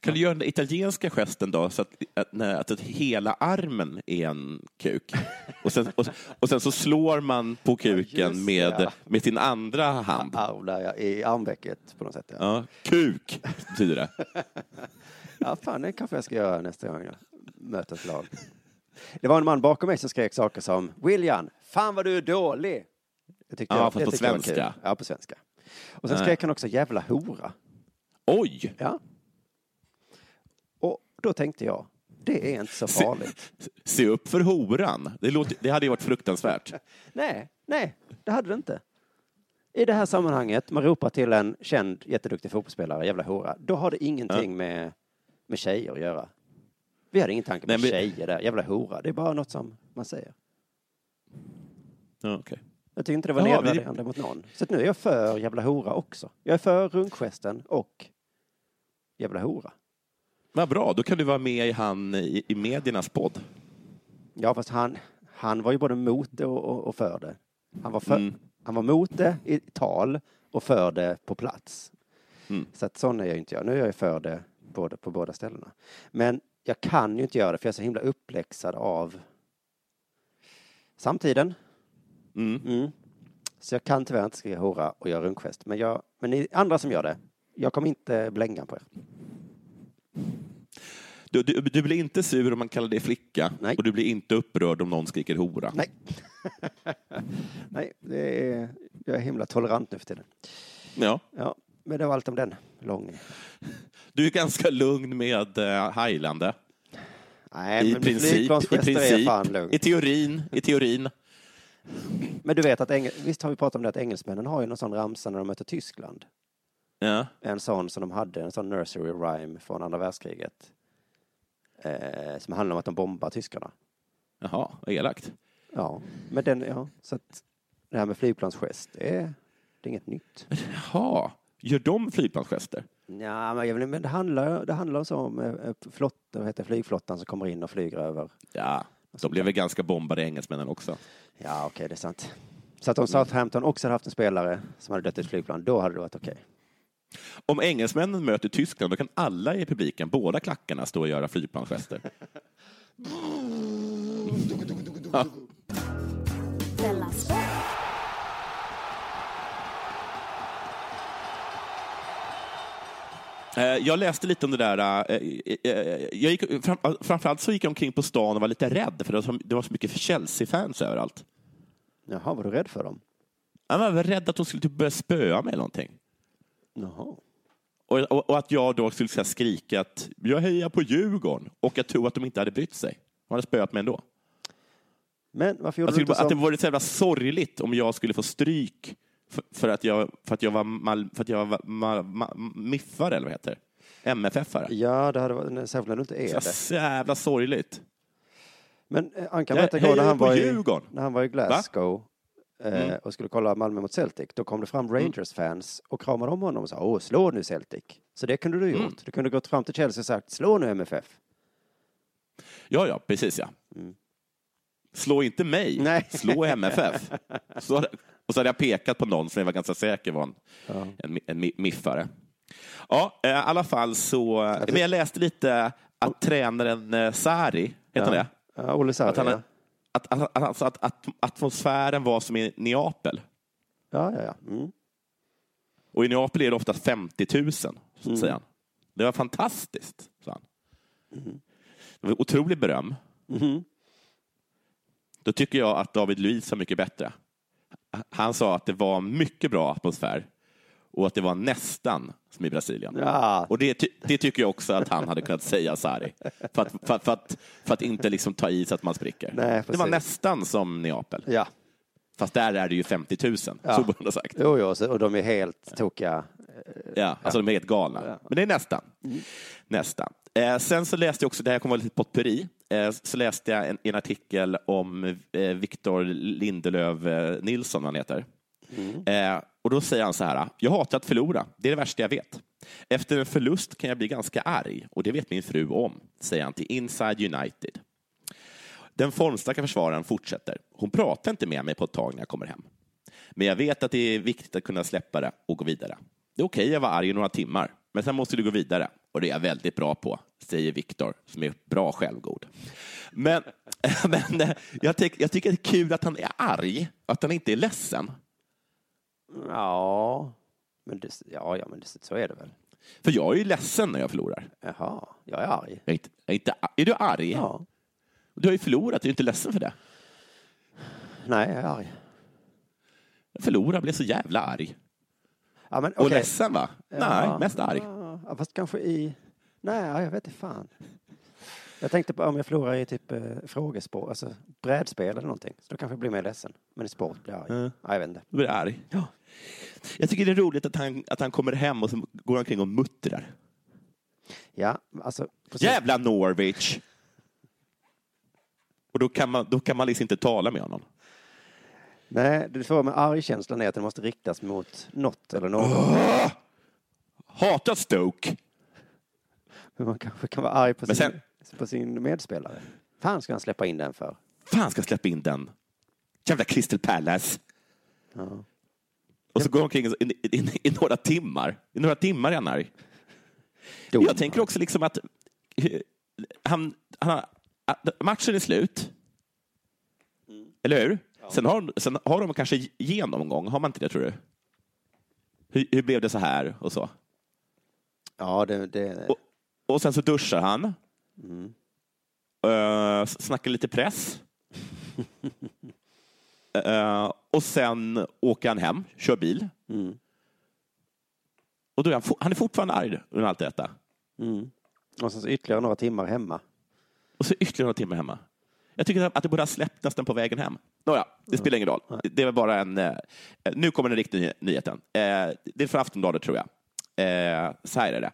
Kan du göra den italienska gesten då, så att, att, nej, att, att hela armen är en kuk? Och sen, och, och sen så slår man på kuken det, med, ja. med sin andra hand. Arv där, ja, i armvecket på något sätt. Ja. Ja, kuk betyder det. Ja, fan, det kanske jag ska göra nästa gång jag möter ett lag. Det var en man bakom mig som skrek saker som William, fan vad du är dålig. Det tyckte Ja, jag, fast på jag svenska. Ja, på svenska. Och sen skrek han också jävla hora. Oj! Ja. Då tänkte jag, det är inte så Se- farligt. Se upp för horan. Det, låter, det hade ju varit fruktansvärt. Nej, nej, det hade det inte. I det här sammanhanget, man ropar till en känd jätteduktig fotbollsspelare, jävla hora, då har det ingenting med, med tjejer att göra. Vi hade ingen tanke på Nej, men- tjejer där, jävla hora. Det är bara något som man säger. Ja, okay. Jag tycker inte det var Jaha, vi- nedvärderande mot någon. Så nu är jag för jävla hora också. Jag är för runkgesten och jävla hora. Vad bra, då kan du vara med i, han, i, i mediernas podd. Ja, fast han, han var ju både mot det och, och, och för det. Han var, för, Mm. han var mot det i tal och för det på plats. Mm. Så att sån är jag inte jag. Nu är jag för det både, på båda ställena. Men jag kan ju inte göra det för jag är så himla uppläxad av samtiden. Mm. Mm. Så jag kan tyvärr inte skriva hora och göra runkgest. Men, jag, men ni andra som gör det, jag kommer inte blänga på er. Du, du, du blir inte sur om man kallar dig flicka och du blir inte upprörd om någon skriker hora. Nej. Nej, det är, jag är himla tolerant nu för tiden. Ja. Ja, men det var allt om den. Lång. Du är ganska lugn med uh, Highlande. Nej, I men princip, i, princip i teorin, i teorin. Men du vet att, engel, visst har vi pratat om det att engelsmännen har ju någon sån ramsa när de möter Tyskland. Ja. En sån som de hade, en sån nursery rhyme från andra världskriget. Eh, som handlar om att de bombar tyskarna. Jaha, vad elakt. Ja, men den, ja, så att det här med flygplansgest, det är, det är inget nytt. Jaha, gör de flygplansgester? Ja, men, det handlar, det handlar om eh, flott, vad heter flygflottan som kommer in och flyger över. Ja, de blev väl ganska bombade engelsmännen också. Ja, okej, det är sant. Så att om Southampton också hade haft en spelare som hade dött i ett flygplan, då hade det varit okej. Om engelsmännen möter Tyskland, då kan alla i publiken, båda klackarna, stå och göra flygplansgester. ja. Eh, Jag läste lite om det där. eh, eh, Jag gick, fram, framförallt så gick jag omkring på stan och var lite rädd, för det var så mycket Chelsea-fans överallt. Jaha, var du rädd för dem? Jag var rädd att de skulle typ börja spöa mig eller någonting. Jaha. Och, och, och att jag då skulle så här skrika att jag hejar på Djurgården och jag tror att de inte hade brytt sig. De hade spöat mig ändå. Men varför gjorde Jag du inte att det vore så jävla sorgligt om jag skulle få stryk för, för att, jag, för att jag var, mal, för att jag var ma, ma, miffare, eller vad heter? MFF-are. Ja, det hade varit, särskilt när du inte är det. Så jävla sorgligt. Men Ankan berättade igår när han, var i, när han var i Glasgow eh, Mm. och skulle kolla Malmö mot Celtic, då kom det fram Rangers-fans och kramade om honom och sa åh, slå nu Celtic. Så det kunde du gjort. Mm. Du kunde gått fram till Chelsea och sagt slå nu MFF. Ja, ja, precis ja. Mm. Slå inte mig, Nej. slå MFF. Så, och så hade jag pekat på någon som jag var ganska säker var en, Ja. en, en mi- miffare. Ja, eh, i alla fall så... Alltså- Men jag läste lite att tränaren eh, Sari, heter Ja. han det? Ja, Olle Sarri, Att, han, ja. Att, att, alltså att, att atmosfären var som i Neapel. Ja, ja, ja. Mm. Och i Neapel är det ofta 50 000, så Mm. säger han. Det var fantastiskt, sa han. Det var otroligt beröm. Mhm. Då tycker jag att David Luiz var mycket bättre. Han sa att det var mycket bra atmosfär och att det var nästan som i Brasilien. Ja. Och det, det tycker jag också att han hade kunnat säga, Sari. För att, för, för att, för att inte liksom ta i så att man spricker. Nej, det var nästan som Neapel. Ja. Fast där är det ju 50 000, Ja. så borde man ha sagt. Jo, jo, och de är helt tokiga. Ja, alltså de är helt galna. Men det är nästan. Nästan. Eh, sen så läste jag också, det här kommer vara lite potpurri, eh, så läste jag en, en artikel om eh, Victor Lindelöf eh, Nilsson, han heter. Mm. Eh, och då säger han så här, jag hatar att förlora, det är det värsta jag vet. Efter en förlust kan jag bli ganska arg och det vet min fru om, säger han till Inside United. Den formstarka försvararen fortsätter. Hon pratar inte med mig på ett tag när jag kommer hem. Men jag vet att det är viktigt att kunna släppa det och gå vidare. Det är okej att vara arg i några timmar, men sen måste du gå vidare. Och det är jag väldigt bra på, säger Viktor, som är bra självgod. Men, men eh, jag, tyck, jag tycker det är kul att han är arg, att han inte är ledsen. Ja, men det, ja, ja, men det, så är det väl. För jag är ju ledsen när jag förlorar. Jaha, jag är arg. Jag är, inte, jag är, inte, är du arg? Ja. Du har ju förlorat, du är inte ledsen för det. Nej, jag är arg. Jag förlorade, blev så jävla arg. Ja, men, Och okej. ledsen va? Nej, Ja. mest arg. Ja, fast kanske i... Nej, jag vet inte fan. Jag tänkte på om jag förlorar i typ eh, frågespår, alltså brädspel eller någonting. Så då kanske jag blir mer ledsen. Men i sport blir jag arg. Mm. Ja, jag vet inte. Du blir arg. Ja. Jag tycker det är roligt att han, att han kommer hem och så går han omkring och muttrar. Ja, alltså... precis. Jävla Norwich! Och då kan, man, då kan man liksom inte tala med honom. Nej, det får med argkänslan är att den måste riktas mot något eller någon. Åh! Hatar Stoke! Men man kanske kan vara arg på Men sin, sen- på sin medspelare. Fan ska han släppa in den för? Fan ska släppa in den. Jävla Crystal Palace. Ja. Och så går han omkring i, i, i, i några timmar. I några timmar är han arg. Jag tänker också liksom att han, han matchen är slut. Eller hur? Sen, har, sen har de kanske genomgång, har man inte det tror du? Hur, hur blev det så här och så? Ja, det... det... Och, och sen så duschar han. Mm. Uh, snackar lite press. Eh, och sen åker han hem, kör bil. Mm. Och då är han, han är fortfarande arg under allt detta. Mm. Och sen så ytterligare några timmar hemma. Och så ytterligare några timmar hemma. Jag tycker att det borde ha släppt nästan på vägen hem. Nåja, det spelar ingen roll. Det är bara en... Eh, nu kommer den riktiga ny- nyheten. Eh, det är från Aftonbladet, tror jag. Eh, så här är det.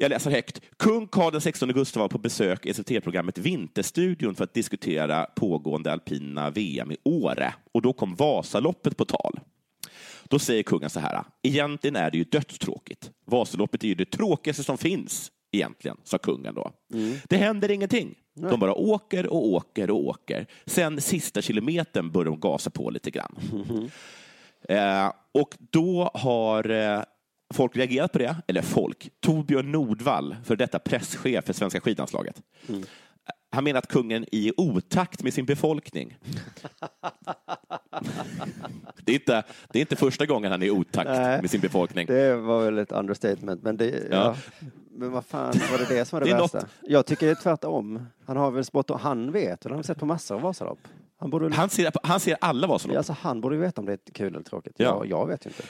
Jag läser högt. Kung Carl XVI Gustaf var på besök i SVT-programmet Vinterstudion för att diskutera pågående alpina VM i Åre. Och då kom Vasaloppet på tal. Då säger kungen så här. Egentligen är det ju dödstråkigt. Vasaloppet är ju det tråkigaste som finns egentligen, sa kungen då. Det händer ingenting. De bara åker och åker och åker. Sen sista kilometern börjar de gasa på lite grann. Eh, och då har eh, folk reagerat på det. Eller folk. Torbjörn Nordvall, för detta presschef för svenska skidlandslaget. Han menar att kungen är i otakt med sin befolkning. Det är inte, det är inte första gången han är i otakt Nej. med sin befolkning. Det var väl ett understatement, men det, ja. Ja. Men vad fan var det det som var det, Det är värsta? något- Jag tycker det är tvärtom. Han har väl spott och han vet, och han har sett på massor av Vasalopp. Han borde. Han ser, han ser alla Vasalopp. Ja, alltså, han borde ju veta om det är kul eller tråkigt. Ja. Ja. Jag, vet ju inte.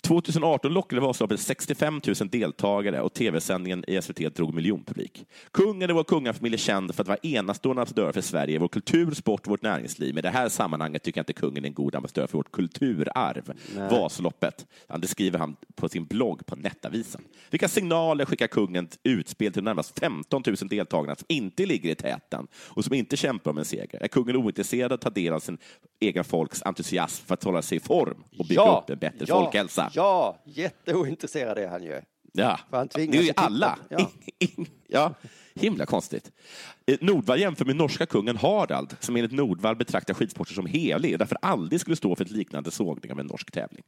2018 lockade Vasaloppet 65 000 deltagare och tv-sändningen i SVT drog miljonpublik. Kungen och vår kungafamilj är känd för att vara enastående ambassadör för Sverige, vår kultur, sport och vårt näringsliv. Men i det här sammanhanget tycker jag inte kungen är en god ambassadör för vårt kulturarv. Nej. Vasaloppet. Det skriver han på sin blogg på Nettavisen. Vilka signaler skickar kungen utspel till närmast 15 000 deltagarna som inte ligger i täten och som inte kämpar om en seger? Är kungen ointresserad av att ta del av sin egen folks entusiasm för att hålla sig i form och bygga Ja, upp en bättre ja, folkhälsa? Ja, jätteointresserad är han ju. Ja, det är ju alla. Ja. Ja, himla konstigt. Eh, Nordvall jämför med norska kungen Harald, som enligt Nordvall betraktar skidsporten som helig och därför aldrig skulle stå för ett liknande sågning av en norsk tävling.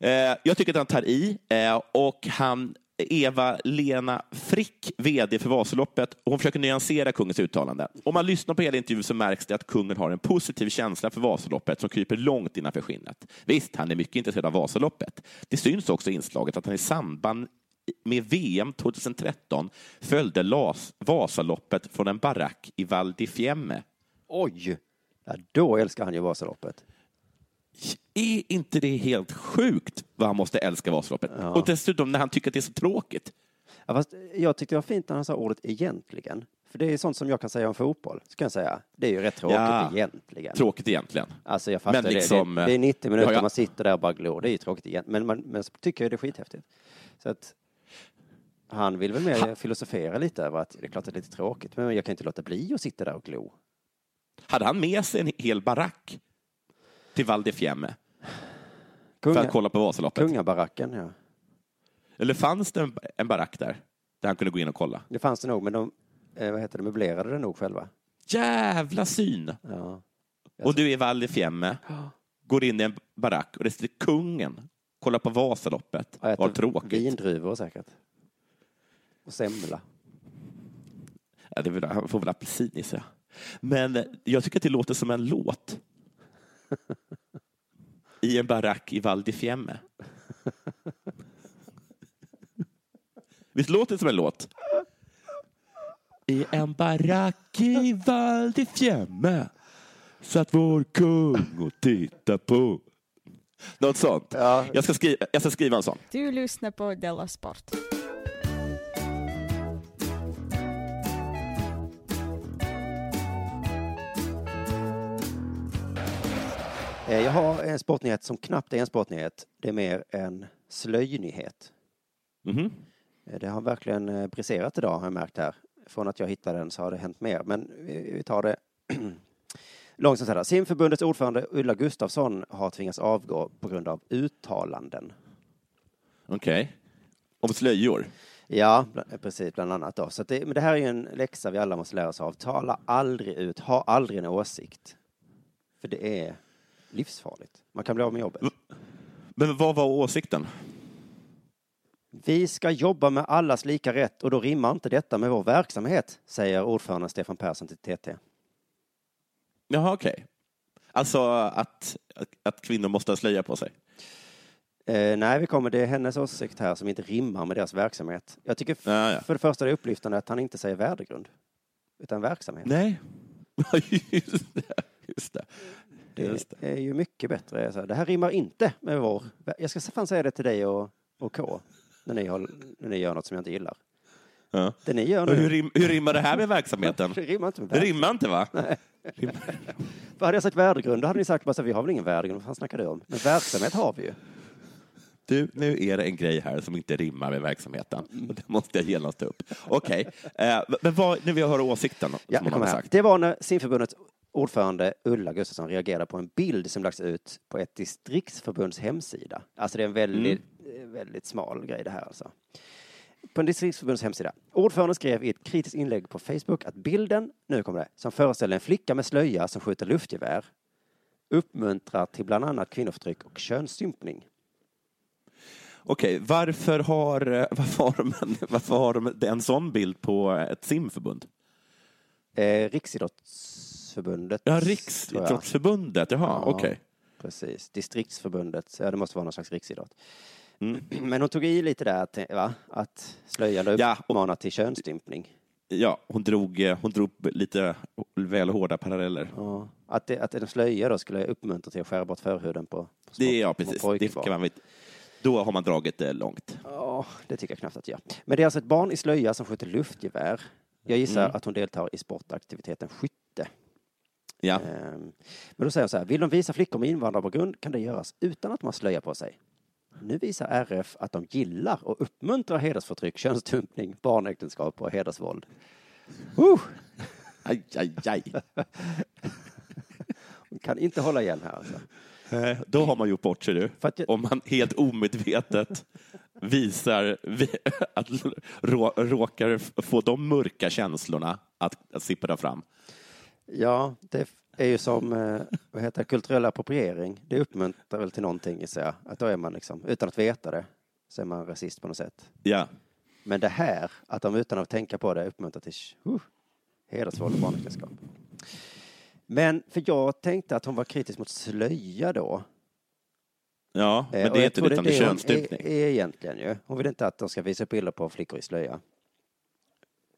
Eh, Jag tycker att han tar i eh, och han Eva-Lena Frick, VD för Vasaloppet, och hon försöker nyansera kungens uttalande. Om man lyssnar på hela intervjun så märks det att kungen har en positiv känsla för Vasaloppet som kryper långt innanför skinnet. Visst, han är mycket intresserad av Vasaloppet. Det syns också i inslaget att han i samband med VM 2013 följde Las Vasaloppet från en barack i Val di Fiemme. Oj! Ja, då älskar han ju Vasaloppet. Är inte det helt sjukt vad han måste älska Vasaloppet? Och dessutom när han tycker att det är så tråkigt. Ja, fast jag tyckte det var fint när han sa ordet egentligen. För det är sånt som jag kan säga om fotboll. Så kan jag säga, det är ju rätt tråkigt Ja, egentligen. Tråkigt egentligen. Alltså jag fattar Men liksom, det. det. Det är 90 det minuter har jag- man sitter där och bara glor. Det är ju tråkigt egentligen. Men, man, men tycker jag det är skithäftigt. Så att han vill väl mer filosofera lite över att det är klart att det är lite tråkigt. Men jag kan inte låta bli att sitta där och glo. Hade han med sig en hel barack till Val di Fiemme Kunga- för att kolla på Vasaloppet? Kungabaracken, ja. Eller fanns det en, en barack där, där han kunde gå in och kolla? Det fanns det nog, men de eh, vad heter det, möblerade det nog själva. Jävla syn! Ja. Och du är i Val di Fiemme, går in i en barack och det sitter kungen, kollar på Vasaloppet. Och Vad tråkigt. Vindruvor säkert. Och semla. Ja, det han får väl apelsin i sig. Men jag tycker att det låter som en låt. I en barack i Val di Fiemme. Visst låter det som en låt? I en barack i Val di Fiemme satt vår kung och titta på. Något sånt. Jag, ska skriva, jag ska skriva en sån. Du lyssnar på Della Sport. Jag har en sportnyhet som knappt är en sportnyhet. Det är mer en slöjnyhet. Mhm. Eh, Det har verkligen eh, briserat idag har jag märkt här. Från att jag hittade den så har det hänt mer. Men vi tar det långsamt här. Simförbundets ordförande Ulla Gustafsson har tvingats avgå på grund av uttalanden. Okej. Om slöjor? Ja, precis, bland annat då. Så det, men det här är ju en läxa vi alla måste lära oss av. Tala aldrig ut, ha aldrig en åsikt. För det är livsfarligt. Man kan bli av med jobbet. Men vad var åsikten? Vi ska jobba med allas lika rätt och då rimmar inte detta med vår verksamhet, säger ordföranden Stefan Persson till TT. Jaha, okej. Alltså att, att, att kvinnor måste ha slöja på sig? Eh, nej, vi kommer. Det är hennes åsikt här som inte rimmar med deras verksamhet. Jag tycker Ja, ja. för det första är det upplyftande att han inte säger värdegrund, utan verksamhet. Nej. just det. Just det. Det det. är ju mycket bättre. Så här, det här rimmar inte med vår... Jag ska fan säga det till dig och, och K, när ni, har, när ni gör något som jag inte gillar. Ja. Det ni gör nu... hur, rim, hur rimmar det här med verksamheten? Det rimmar inte med Det rimmar inte va? För hade jag sagt värdegrund, då hade ni sagt bara så här, vi har väl ingen värdegrund, vad fan snackar du om? Men verksamhet har vi ju. Du, nu är det en grej här som inte rimmar med verksamheten. Och det måste jag genast ta upp. Okej, eh, men vad, nu vill jag höra åsikten Ja, som hon har sagt. det var när simförbundets ordförande Ulla Gustafsson reagerade på en bild som lagts ut på ett distriktsförbunds hemsida. Alltså det är en väldigt, eh, väldigt smal grej det här alltså. På en distriktsförbunds hemsida. Ordföranden skrev i ett kritiskt inlägg på Facebook att bilden, nu kommer det, som föreställer en flicka med slöja som skjuter luftgevär uppmuntrar till bland annat kvinnoförtryck och könsstympning. Okej, varför har, varför, har de, varför har de en sån bild på ett simförbund? Eh, Riksidrottsförbundet. Ja. Riksidrottsförbundet, jaha, Ja, okej. Precis. Distriktsförbundet, ja det måste vara någon slags riksidrott. Mm. Men hon tog i lite där, att, va? att slöjan uppmanar till könsstympning. Ja, hon drog, eh, hon drog lite väl hårda paralleller. Ja. Att, det, att en slöja då skulle uppmuntra till att skära bort förhuden på, på Det är ja, precis. Det kan man, väl- då har man dragit det långt. Ja, det tycker jag knappt att jag. Men det är alltså ett barn i slöja som skjuter luftgevär. Jag gissar Mm. att hon deltar i sportaktiviteten skytte. Ja. Ehm, Men då säger hon så här, vill de visa flickor med invandrarbakgrund kan det göras utan att har slöja på sig. Nu visar RF att de gillar och uppmuntrar hedersförtryck, könsstympning, barnäktenskap och hedersvåld. Uh! Aj, aj, aj. Hon kan inte hålla igen här alltså. Då har man gjort bort sig du. Jag- Om man helt omedvetet visar vi- att rå, råkar få de mörka känslorna att, att sippra fram. Ja, det är ju som eh, vad heter kulturell appropriering. Det uppmuntrar väl till någonting sig. Att då är man liksom, utan att veta det, så är man rasist på något sätt. Ja. Men det här, att de utan att tänka på det uppmuntrar till uh, hedersvåld och barnäktenskap. Men, för jag tänkte att hon var kritisk mot slöja då. Ja, Eh, men det är inte utan det är könsstympning. Är, är egentligen ju. Hon vill inte att de ska visa bilder på flickor i slöja.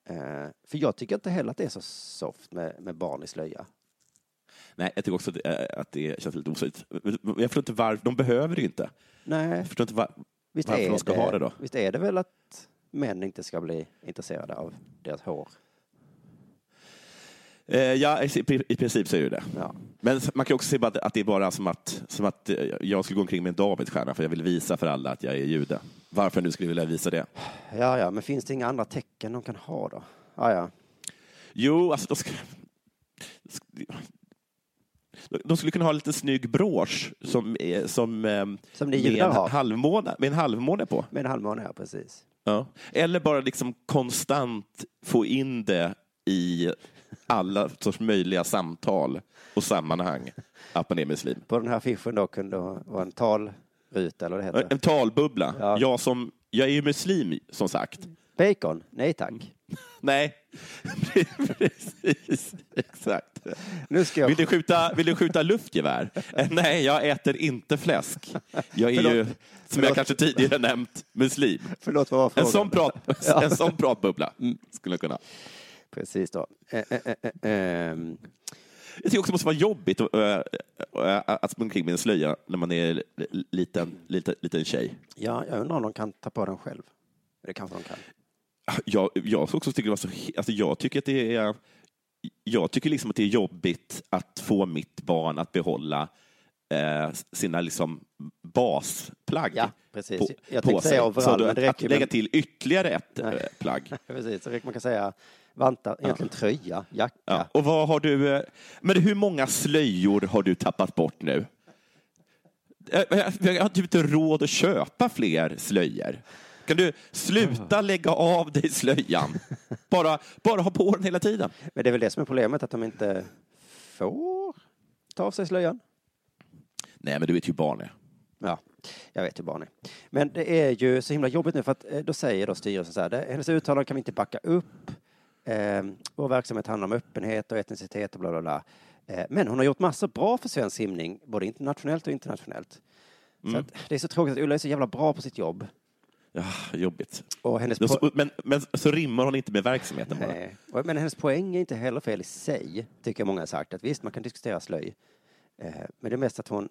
Eh, för jag tycker inte heller att det är så soft med, med barn i slöja. Nej, jag tycker också att det, eh, att det känns lite osökt. Jag förstår inte varför, de behöver det ju inte. Nej. Jag förstår inte var, Visst varför är de ska det, ha det då. Visst är det väl att män inte ska bli intresserade av deras hår? Eh, ja, i, i princip så är det det. Ja. Men man kan också se att, det är bara som att, som att eh, jag skulle gå omkring med en Davidsstjärna för jag vill visa för alla att jag är jude. Varför nu skulle vilja visa det? Ja, ja, men finns det inga andra tecken de kan ha då? Ja, ja. Jo, alltså de, ska, de skulle kunna ha en liten snygg brosch som, är- som, ehm, Som ni med, en har. halvmåne, med en halvmåne på. Med en halvmåne, ja, precis. Ja. Eller bara liksom konstant få in det i alla sorts möjliga samtal och sammanhang att man är muslim. På den här affischen då kunde det vara en talruta, eller vad det heter. En talbubbla. Ja. Jag, som, jag är ju muslim, som sagt. Bacon? Nej tack. Nej, precis. Exakt. Nu ska jag... Vill, du skjuta, vill du skjuta luftgevär? Eh, Nej, jag äter inte fläsk. Jag är ju, Förlåt. som Förlåt. jag kanske tidigare nämnt, muslim. Förlåt, vad var En frågan? sån, prat, en sån pratbubbla skulle jag kunna. Precis då. Eh, eh, eh, eh, ehm. Jag tycker också det måste vara jobbigt att, äh, äh, att springa omkring med en slöja när man är liten, liten, liten tjej. Ja, jag undrar om de kan ta på den själv. Det kanske de kan. Jag, jag också tycker alltså jag tycker att det är jag tycker liksom att det är jobbigt att få mitt barn att behålla eh, sina liksom basplagg Ja, precis. på, Jag på sig. overall, Så men det räcker att lägga till ytterligare ett eh, Nej. plagg. Precis, så man kan säga vantar, egentligen tröja, jacka. Ja. Och vad har du, eh, men hur många slöjor har du tappat bort nu? Eh, Jag jag har typ inte råd att köpa fler slöjor. Kan du sluta lägga av dig slöjan? Bara, bara ha på den hela tiden. Men det är väl det som är problemet, att de inte får ta av sig slöjan. Nej, men du vet ju barn är. Ja, jag vet hur barn är. Men det är ju så himla jobbigt nu för att eh, då säger då styrelsen så här, hennes uttalande kan vi inte backa upp. Eh, vår verksamhet handlar om öppenhet och etnicitet och bla bla bla. Eh, men hon har gjort massor bra för svensk simning, både internationellt och internationellt. Mm. Så att det är så tråkigt att Ulla är så jävla bra på sitt jobb. Ja, jobbigt. Och hennes Men po- men, men så rimmar hon inte med verksamheten bara. Nej. Och- Men hennes poäng är inte heller fel i sig, tycker många har sagt. Att visst, man kan diskutera slöj. Eh, Men det är mest att hon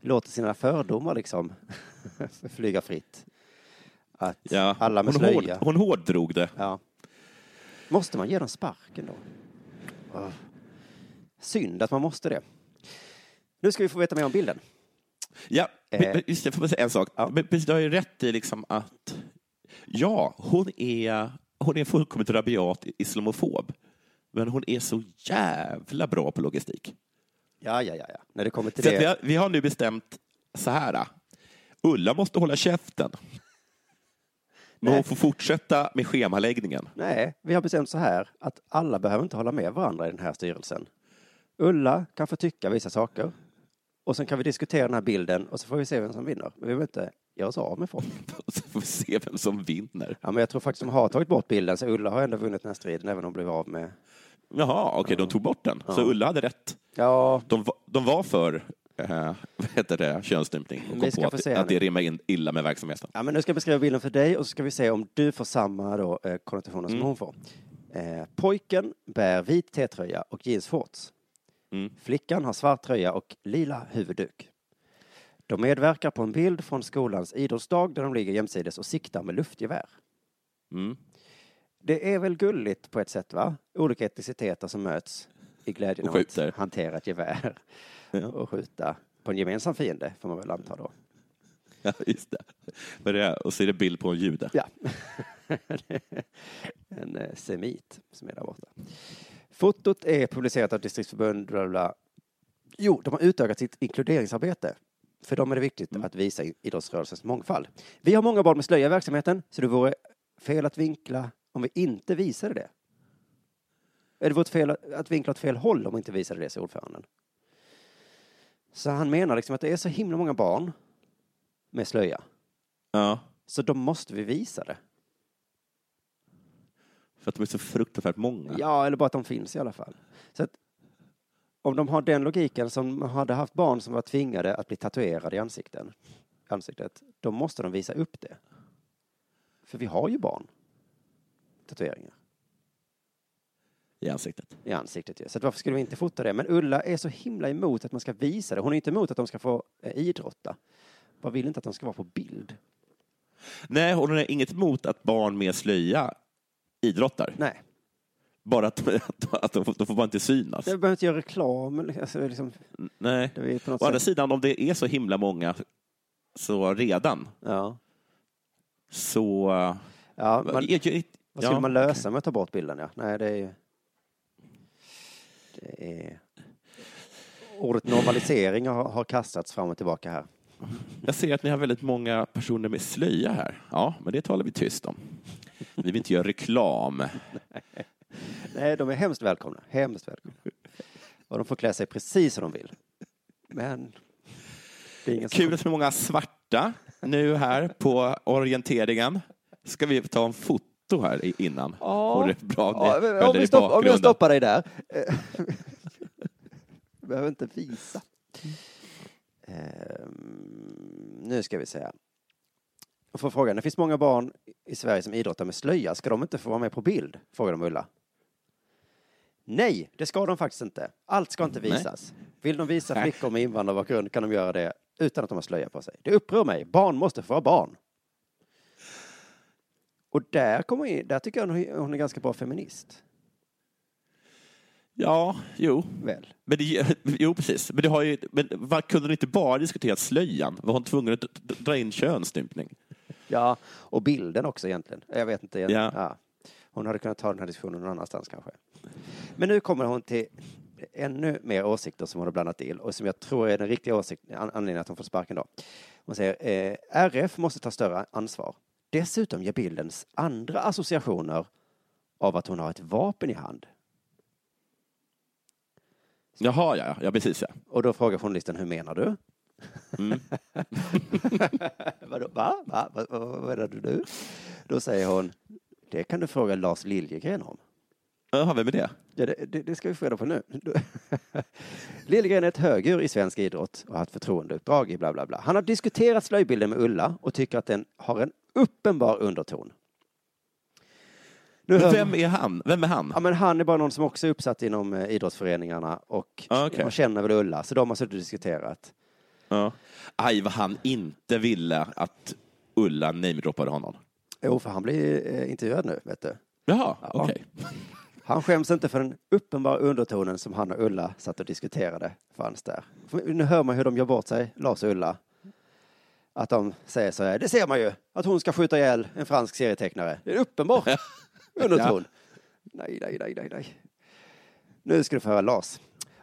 låter sina fördomar liksom flyga fritt. Att Ja, alla med hon, slöja. hård, hon hårddrog det. Ja. Måste man ge dem sparken då? Åh. Synd att man måste det. Nu ska vi få veta mer om bilden. Ja, Eh. just det, får man säga en sak. Men precis, Du har ju rätt i liksom att ja, hon är, hon är fullkomligt rabiat islamofob. Men hon är så jävla bra på logistik. Ja, ja, ja. ja. När det kommer till Så det. vi, har, vi har nu bestämt så här. Ulla måste hålla käften. Men hon får fortsätta med schemaläggningen. Nej, vi har bestämt så här att alla behöver inte hålla med varandra i den här styrelsen. Ulla kan få tycka vissa saker och sen kan vi diskutera den här bilden och så får vi se vem som vinner. Men vi behöver inte göra oss av med folk. Så får vi se vem som vinner. Ja, men jag tror faktiskt de har tagit bort bilden så Ulla har ändå vunnit den här striden även om hon blev av med... Jaha, okej, de tog bort den. Så. Ulla hade rätt. Ja, De, de var för eh, vad heter det, könsstympning och Vi kom ska på få att, se att det rimmar in illa med verksamheten. Ja, men nu ska jag beskriva bilden för dig och så ska vi se om du får samma då, eh, konnotationer som Mm. hon får. Eh, pojken bär vit T-tröja och jeansshorts. Mm. Flickan har svart tröja och lila huvudduk. De medverkar på en bild från skolans idrottsdag där de ligger jämsides och siktar med luftgevär. Mm. Det är väl gulligt på ett sätt, va? Olika etniciteter som möts i glädjen att hantera ett gevär Ja. och skjuta på en gemensam fiende, får man väl anta då. Ja, just det. Är det. Och så är det bild på en jude. Ja. en eh, semit som är där borta. Fotot är publicerat av distriktsförbund, bla bla. Jo, de har utökat sitt inkluderingsarbete. För dem är det viktigt att visa idrottsrörelsens mångfald. Vi har många barn med slöja i verksamheten, så det vore fel att vinkla om vi inte visade det. Det vore fel att vinkla åt fel håll om vi inte visade det, säger ordföranden. Så han menar liksom att det är så himla många barn med slöja. Ja, Så då måste vi visa det. för att de är så fruktansvärt många. Ja, eller bara att de finns i alla fall. Så att om de har den logiken som hade haft barn som var tvingade att bli tatuerade i ansikten, ansiktet, då måste de visa upp det. För vi har ju barn. Tatueringar I ansiktet. i ansiktet. ju. Så att varför skulle vi inte fota det? Men Ulla är så himla emot att man ska visa det. Hon är inte emot att de ska få eh, idrotta. Bara vill inte att de ska vara på bild. Nej, och hon har inget emot att barn med slöja idrottar. Nej. Bara att, att, att de, får, de får bara inte synas. Det behöver inte göra reklam. Alltså, liksom, Nej. det är på något Å andra sätt- sidan, om det är så himla många så redan, Ja. så... Ja, man, Jag- jag- Vad skulle ja, man lösa med att ta bort bilden? Ja? Nej, det är ju... Det är... Ordet normalisering har, har kastats fram och tillbaka här. Jag ser att ni har väldigt många personer med slöja här. Ja, men det talar vi tyst om. Vi vill inte göra reklam. Nej, de är hemskt välkomna. Hemskt välkomna. Och de får klä sig precis som de vill. Men det är ingen som... Kul att så många svarta nu här på orienteringen. Ska vi ta en foto här innan? Ja. Får det bra? Ja, om, vi stopp, om jag stoppar dig där. Eh, Behöver inte visa. Ehm, nu ska vi se. Jag får frågan, det finns många barn i Sverige som idrottar med slöja. Ska de inte få vara med på bild? Frågar de Ulla. Nej, det ska de faktiskt inte. Allt ska inte Nej. visas. Vill de visa Nej. flickor med invandrarbakgrund kan de göra det utan att de har slöja på sig. Det upprör mig. Barn måste få vara barn. Och där, kommer in, där tycker jag hon- hon är ganska bra feminist. Ja, jo. Väl. Men det, jo, precis. Men, det har ju, men vad, kunde du inte bara diskutera slöjan? Var hon tvungen att dra in könsstympning? Ja, och bilden också egentligen. Jag vet inte. Ja. Ja. Hon hade kunnat ta den här diskussionen någon annanstans kanske. Men nu kommer hon till ännu mer åsikter som hon har blandat till och som jag tror är den riktiga åsikten, an- anledningen att hon får sparken då. Hon säger eh, RF måste ta större ansvar. Dessutom ger bildens andra associationer av att hon har ett vapen i hand. Jaha, ja, ja, precis. Ja. Och då frågar journalisten, hur menar du? Mm. Vadå, va? Va? Va? Vad menar du nu? Då säger hon, det kan du fråga Lars Liljegren om. Ja, vem är det? Ja, det, det, det ska vi få reda på nu. Liljegren är ett högur i svensk idrott och har haft förtroendeuppdrag i bla bla bla. Han har diskuterat slöjbilden med Ulla och tycker att den har en uppenbar underton. Nu vem är han? Vem är han? Ja, men han är bara någon som också är uppsatt inom eh, idrottsföreningarna och Ah, okej. de känner väl Ulla, så de har suttit och diskuterat. Ja. Aj, vad han inte ville att Ulla namedroppade honom. Jo, för han blir eh, intervjuad nu, vet du. Jaha, Ja. okej. Han skäms inte för den uppenbara undertonen som han och Ulla satt och diskuterade fanns där. För Nu hör man hur de gör bort sig, Lars och Ulla. Att de säger så här, det ser man ju, att hon ska skjuta ihjäl en fransk serietecknare. Det är uppenbar underton. Nej, nej, nej, nej, nej. Nu ska du få höra Lars.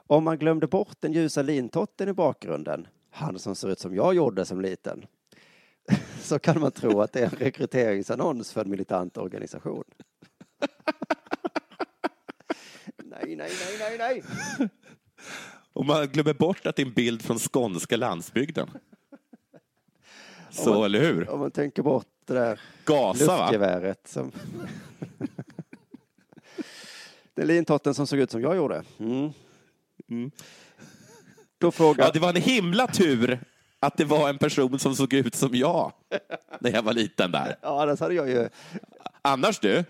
Om man glömde bort den ljusa lintotten i bakgrunden, han som ser ut som jag gjorde som liten, så kan man tro att det är en rekryteringsannons för en militant organisation. Nej, nej, nej, nej, nej. Och man glömmer bort att det är en bild från skånska landsbygden. Så, man- eller hur? Om man tänker bort det där Gasa, luftgeväret som... Den lintotten som såg ut som jag gjorde. Mm. Då frågar... Ja, det var en himla tur att det var en person som såg ut som jag när jag var liten där. Ja, annars hade jag ju... Annars du?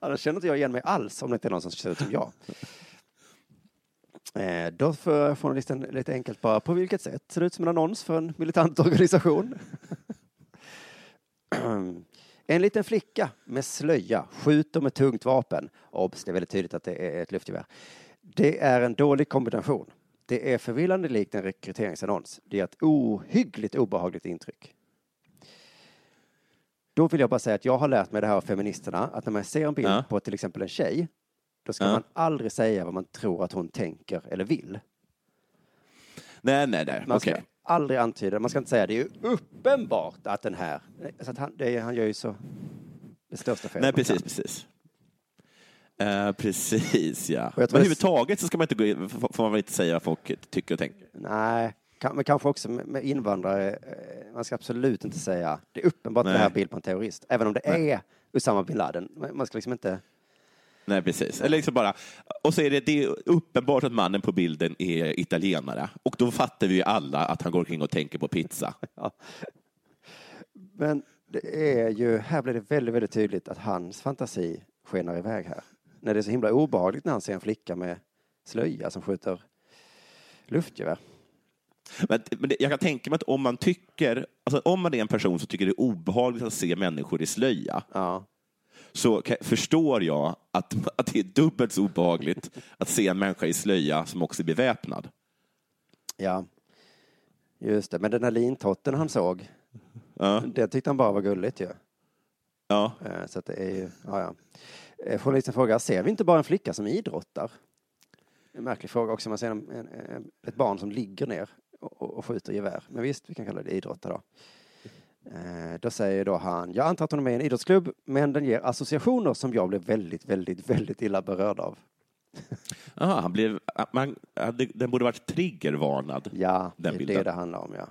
Annars känner inte jag igen mig alls om det inte är någon som ser ut som jag. Eh, då får journalisten lite enkelt bara, på vilket sätt ser det ut som en annons för en militant organisation? en liten flicka med slöja skjuter med tungt vapen. Obs, det är väldigt tydligt att det är ett luftgevär. Det är en dålig kombination. Det är förvillande likt en rekryteringsannons. Det är ett ohyggligt obehagligt intryck. Då vill jag bara säga att jag har lärt mig det här av feministerna, att när man ser en bild Ja. på till exempel en tjej, då ska Ja. man aldrig säga vad man tror att hon tänker eller vill. Nej, nej, nej. Man ska aldrig antyda, man ska inte säga det är ju uppenbart att den här, så att han, det, han gör ju så det största felet. Nej, precis, precis. Eh, precis, ja. Men överhuvudtaget så ska man inte gå in, får man väl inte säga vad folk tycker och tänker. Nej, men kanske också med, invandrare, eh, man ska absolut inte säga, det är uppenbart att det här är Nej. bild på en terrorist, även om det är Usama bin Laden. Man ska liksom inte, Nej, precis. Eller liksom bara, och så är det, det är uppenbart att mannen på bilden är italienare. Och då fattar vi ju alla att han går omkring och tänker på pizza. Ja. Men det är ju, här blir det väldigt, väldigt tydligt att hans fantasi skenar iväg här. När det är så himla obehagligt när han ser en flicka med slöja som skjuter luftgevär. Men, men det, jag kan tänka mig att om man tycker, alltså om man är en person som tycker det är obehagligt att se människor i slöja, Ja. Så förstår jag att, att det är dubbelt så obehagligt att se en människa i slöja som också är beväpnad. Ja, just det. Men den här lintotten han såg, Ja. det tyckte han bara var gulligt ju. Ja. Eh, Så att det är ju, ja, ja. Eh, Journalisten frågar, ser vi inte bara en flicka som idrottar? En märklig fråga också, man ser en, en, ett barn som ligger ner och, och- skjuter gevär. Men visst, vi kan kalla det idrotta då. Eh, Då säger då han, jag antar att hon är med i en idrottsklubb, men den ger associationer som jag blev väldigt, väldigt, väldigt illa berörd av. Aha, han blev, man, det- den borde varit triggervarnad. Ja, det är det det handlar om, ja.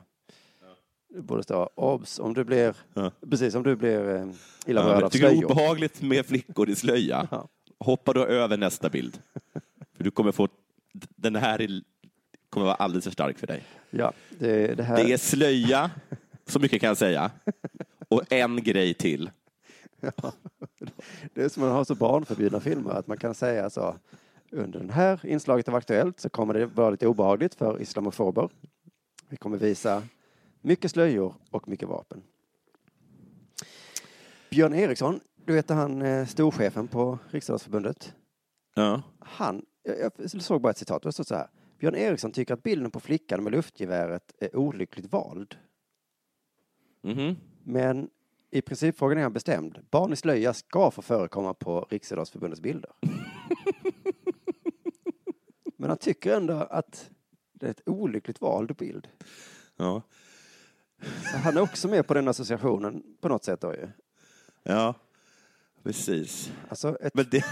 Det borde stå, obs, om du blir, precis, om du blir eh, illa berörd Ja, av tycker det är slöjor. obehagligt med flickor i slöja. Hoppa då över nästa bild. För du kommer få, den här är, kommer vara alldeles för stark för dig. Ja, det, det här... Det är slöja, så mycket kan jag säga. Och en grej till. Det är som man har så barnförbjudna filmer, att man kan säga så. Under det här inslaget av Aktuellt så kommer det vara lite obehagligt för islamofober. Vi kommer visa mycket slöjor och mycket vapen. Björn Eriksson, du vet han eh, storchefen på Riksidrottsförbundet? Ja. Han, jag, jag såg bara ett citat, det stod så här. Björn Eriksson tycker att bilden på flickan med luftgeväret är olyckligt vald. Mhm. Men i principfrågan är han bestämd. Barn i slöja ska få förekomma på Riksidrottsförbundets bilder. Men han tycker ändå att det är ett olyckligt vald bild. Ja. Så han är också med på den associationen på något sätt då ju. Ja, precis. Alltså ett Men det,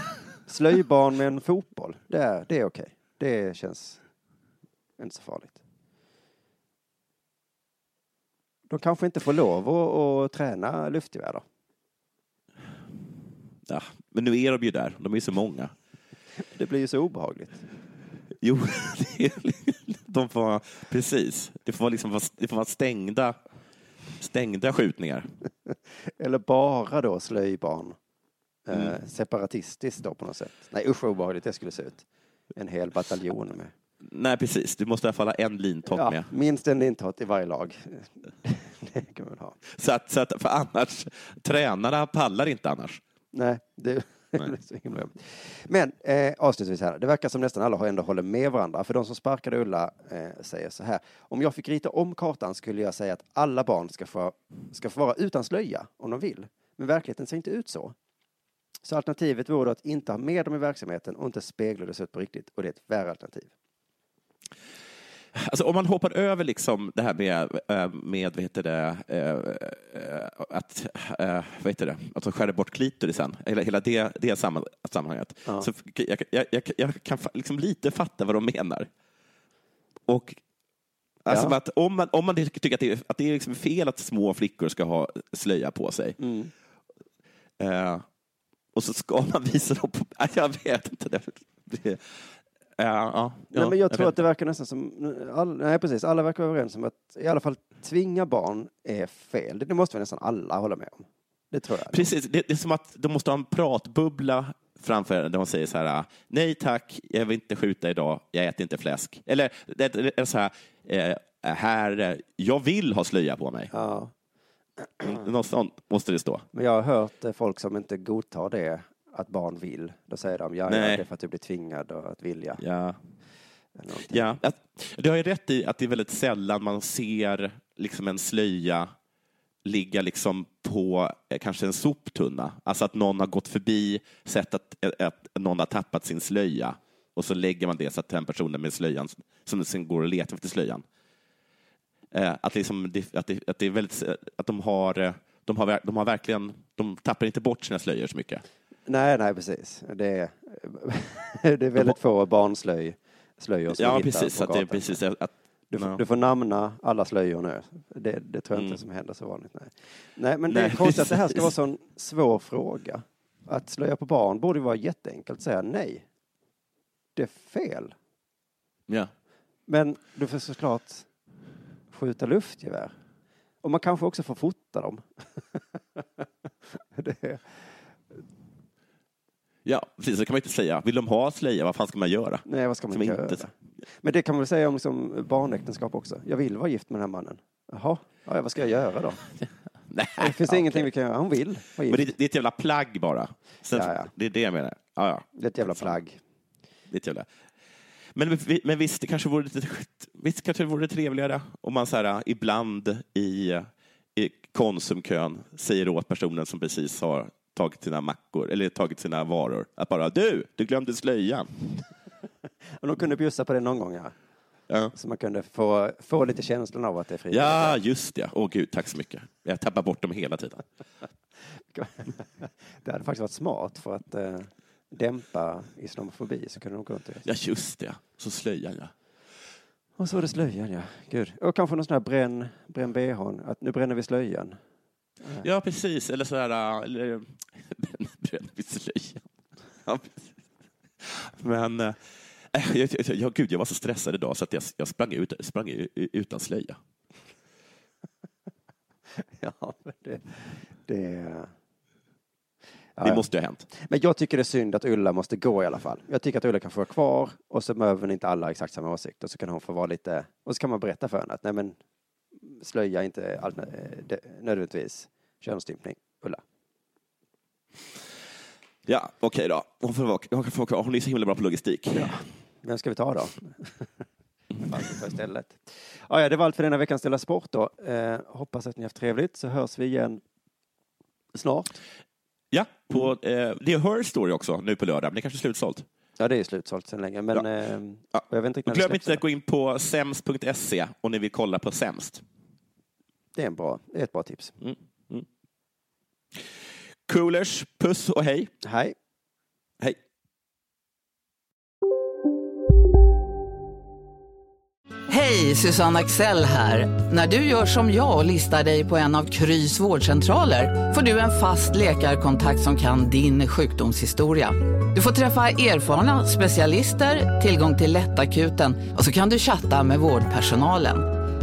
slöjbarn med en fotboll, det är, det är okej. Det känns inte så farligt. De kanske inte får lov att, att träna luftgevär då? ja, men nu är de ju där, de är så många. Det blir ju så obehagligt. Jo, de får vara, precis. Det får, liksom, det får vara stängda, stängda skjutningar. Eller bara då slöjbarn. Mm. Eh, separatistiskt då på något sätt. Nej usch vad obehagligt det skulle se ut. En hel bataljon med. Nej, precis. Du måste i alla fall ha en lintott Ja, med. minst en lintott i varje lag. det kan man ha. Så att, så att, för annars, tränarna pallar inte annars. Nej, det det är så himla jobbigt. Men eh, avslutningsvis här, det verkar som nästan alla ändå håller med varandra. För de som sparkade Ulla eh, säger så här. Om jag fick rita om kartan skulle jag säga att alla barn ska få, ska få vara utan slöja om de vill. Men verkligheten ser inte ut så. Så alternativet vore då att inte ha med dem i verksamheten och inte spegla det så ut på riktigt. Och det är ett värre alternativ. Alltså, om man hoppar över liksom det här med, eh, med vad heter det, eh, eh, att, vad heter det, att de skär bort klitorisen, hela, hela det, det samman- sammanhanget. Ja. Så jag, jag, jag, kan liksom lite fatta vad de menar. Och Alltså Ja. att om, man, om man tycker att det är, att det är liksom fel att små flickor ska ha slöja på sig, Mm. eh, och så ska man visa dem på... Jag vet inte. Det, det, ja, Nej, ja, men jag tror vet att det verkar nästan som, all, nej precis, alla verkar överens om att i alla fall tvinga barn är fel. Det, det måste väl nästan alla hålla med om. Det tror jag. Precis, det, det är som att de måste ha en pratbubbla framför en där de säger så här, nej tack, jag vill inte skjuta idag, jag äter inte fläsk. Eller det, det är så här, eh, här, jag vill ha slöja på mig. Ja. Mm, Något sånt måste det stå. Men jag har hört eh, folk som inte godtar det, att barn vill. Då säger de, ja, det är för att du blir tvingad och att vilja. Ja. Någonting. Ja, att, du har ju rätt i att det är väldigt sällan man ser liksom en slöja ligga liksom på eh, kanske en soptunna. Alltså att någon har gått förbi, sett att, eh, att någon har tappat sin slöja och så lägger man det så att den personen med slöjan som sen går och letar efter slöjan. Eh, Att, liksom, det, att, det, att det är väldigt, att de har, de har, de har verkligen, de tappar inte bort sina slöjor så mycket. Nej, nej precis. Det är, det är väldigt få barnslöj, slöjor som Ja, precis. Att det är precis att, Du får, ja. du får namna alla slöjor nu. Det, det tror jag Mm. inte som händer så vanligt. Nej, nej men det är konstigt att det här ska vara en sån svår fråga. Att slöja på barn borde vara jätteenkelt att säga nej. Det är fel. Ja. Men du får såklart skjuta luftgevär. Och man kanske också får fota dem. det Ja, precis. Så kan man inte säga. Vill de ha slöja, vad fan ska man göra? nej, vad ska man göra? inte- Men det kan man väl säga om liksom barnäktenskap också. Jag vill vara gift med den här mannen. Jaha, ja, vad ska jag göra då? Nej, Det finns ja, ingenting vi kan göra. Hon vill Men det, det är ett jävla plagg bara. Sen, Ja, ja. Det är det jag menar. Ja, ja. Det är ett jävla plagg. Det är ett jävla... Men, men visst, det kanske vore lite, visst kanske det vore trevligare om man så här, ibland i, i Konsumkön säger åt personen som precis har tagit sina mackor eller tagit sina varor att bara du, du glömde slöjan. Och de kunde bjussa på det någon gång, ja. Ja, Så man kunde få, få lite känslan av att det är frivilligt. ja just det. Åh gud, tack så mycket. Jag tappar bort dem hela tiden. Det hade faktiskt varit smart för att eh, dämpa islamofobi så kunde de gå runt Ja, just det. Så slöjan, ja. Och så var det slöjan, ja. Gud. Och kanske någon sån här bränn, bränn bhn, att nu bränner vi slöjan. Ja, precis. Eller så här... Eller, bränner vi slöjan? Ja, precis. Men... eh, Jag, jag, jag, gud, jag var så stressad idag så att jag, jag sprang, ut, sprang utan slöja. Ja, men det... det Ja, Det måste ju ha hänt. Men jag tycker det är synd att Ulla måste gå i alla fall. Jag tycker att Ulla kan få vara kvar och så behöver inte alla exakt samma åsikt och så kan hon få vara lite, och så kan man berätta för henne att nej men slöja är inte all, eh, nödvändigtvis könsstympning, Ulla. Ja, okej då. Hon får hon kan få vara kvar. Hon är så himla bra på logistik. Vem ska vi ta då? Istället. Ja, ja, det var allt för denna veckans Dela Sport då. Eh, hoppas att ni har haft trevligt så hörs vi igen snart. Ja, på, eh, det är Her Story också nu på lördag, men det är kanske slutsålt. Ja, det är slutsålt sedan länge, men Ja. eh, Ja. jag vet inte Glöm inte att gå in på sems.se om ni vill kolla på Sämst. Det är, en bra, det är ett bra tips. Coolers, puss och hej. Hej. Hej. Hej! Hej, Susanne Axel här. När du gör som jag och listar dig på en av Krys vårdcentraler får du en fast läkarkontakt som kan din sjukdomshistoria. Du får träffa erfarna specialister, tillgång till lättakuten och så kan du chatta med vårdpersonalen.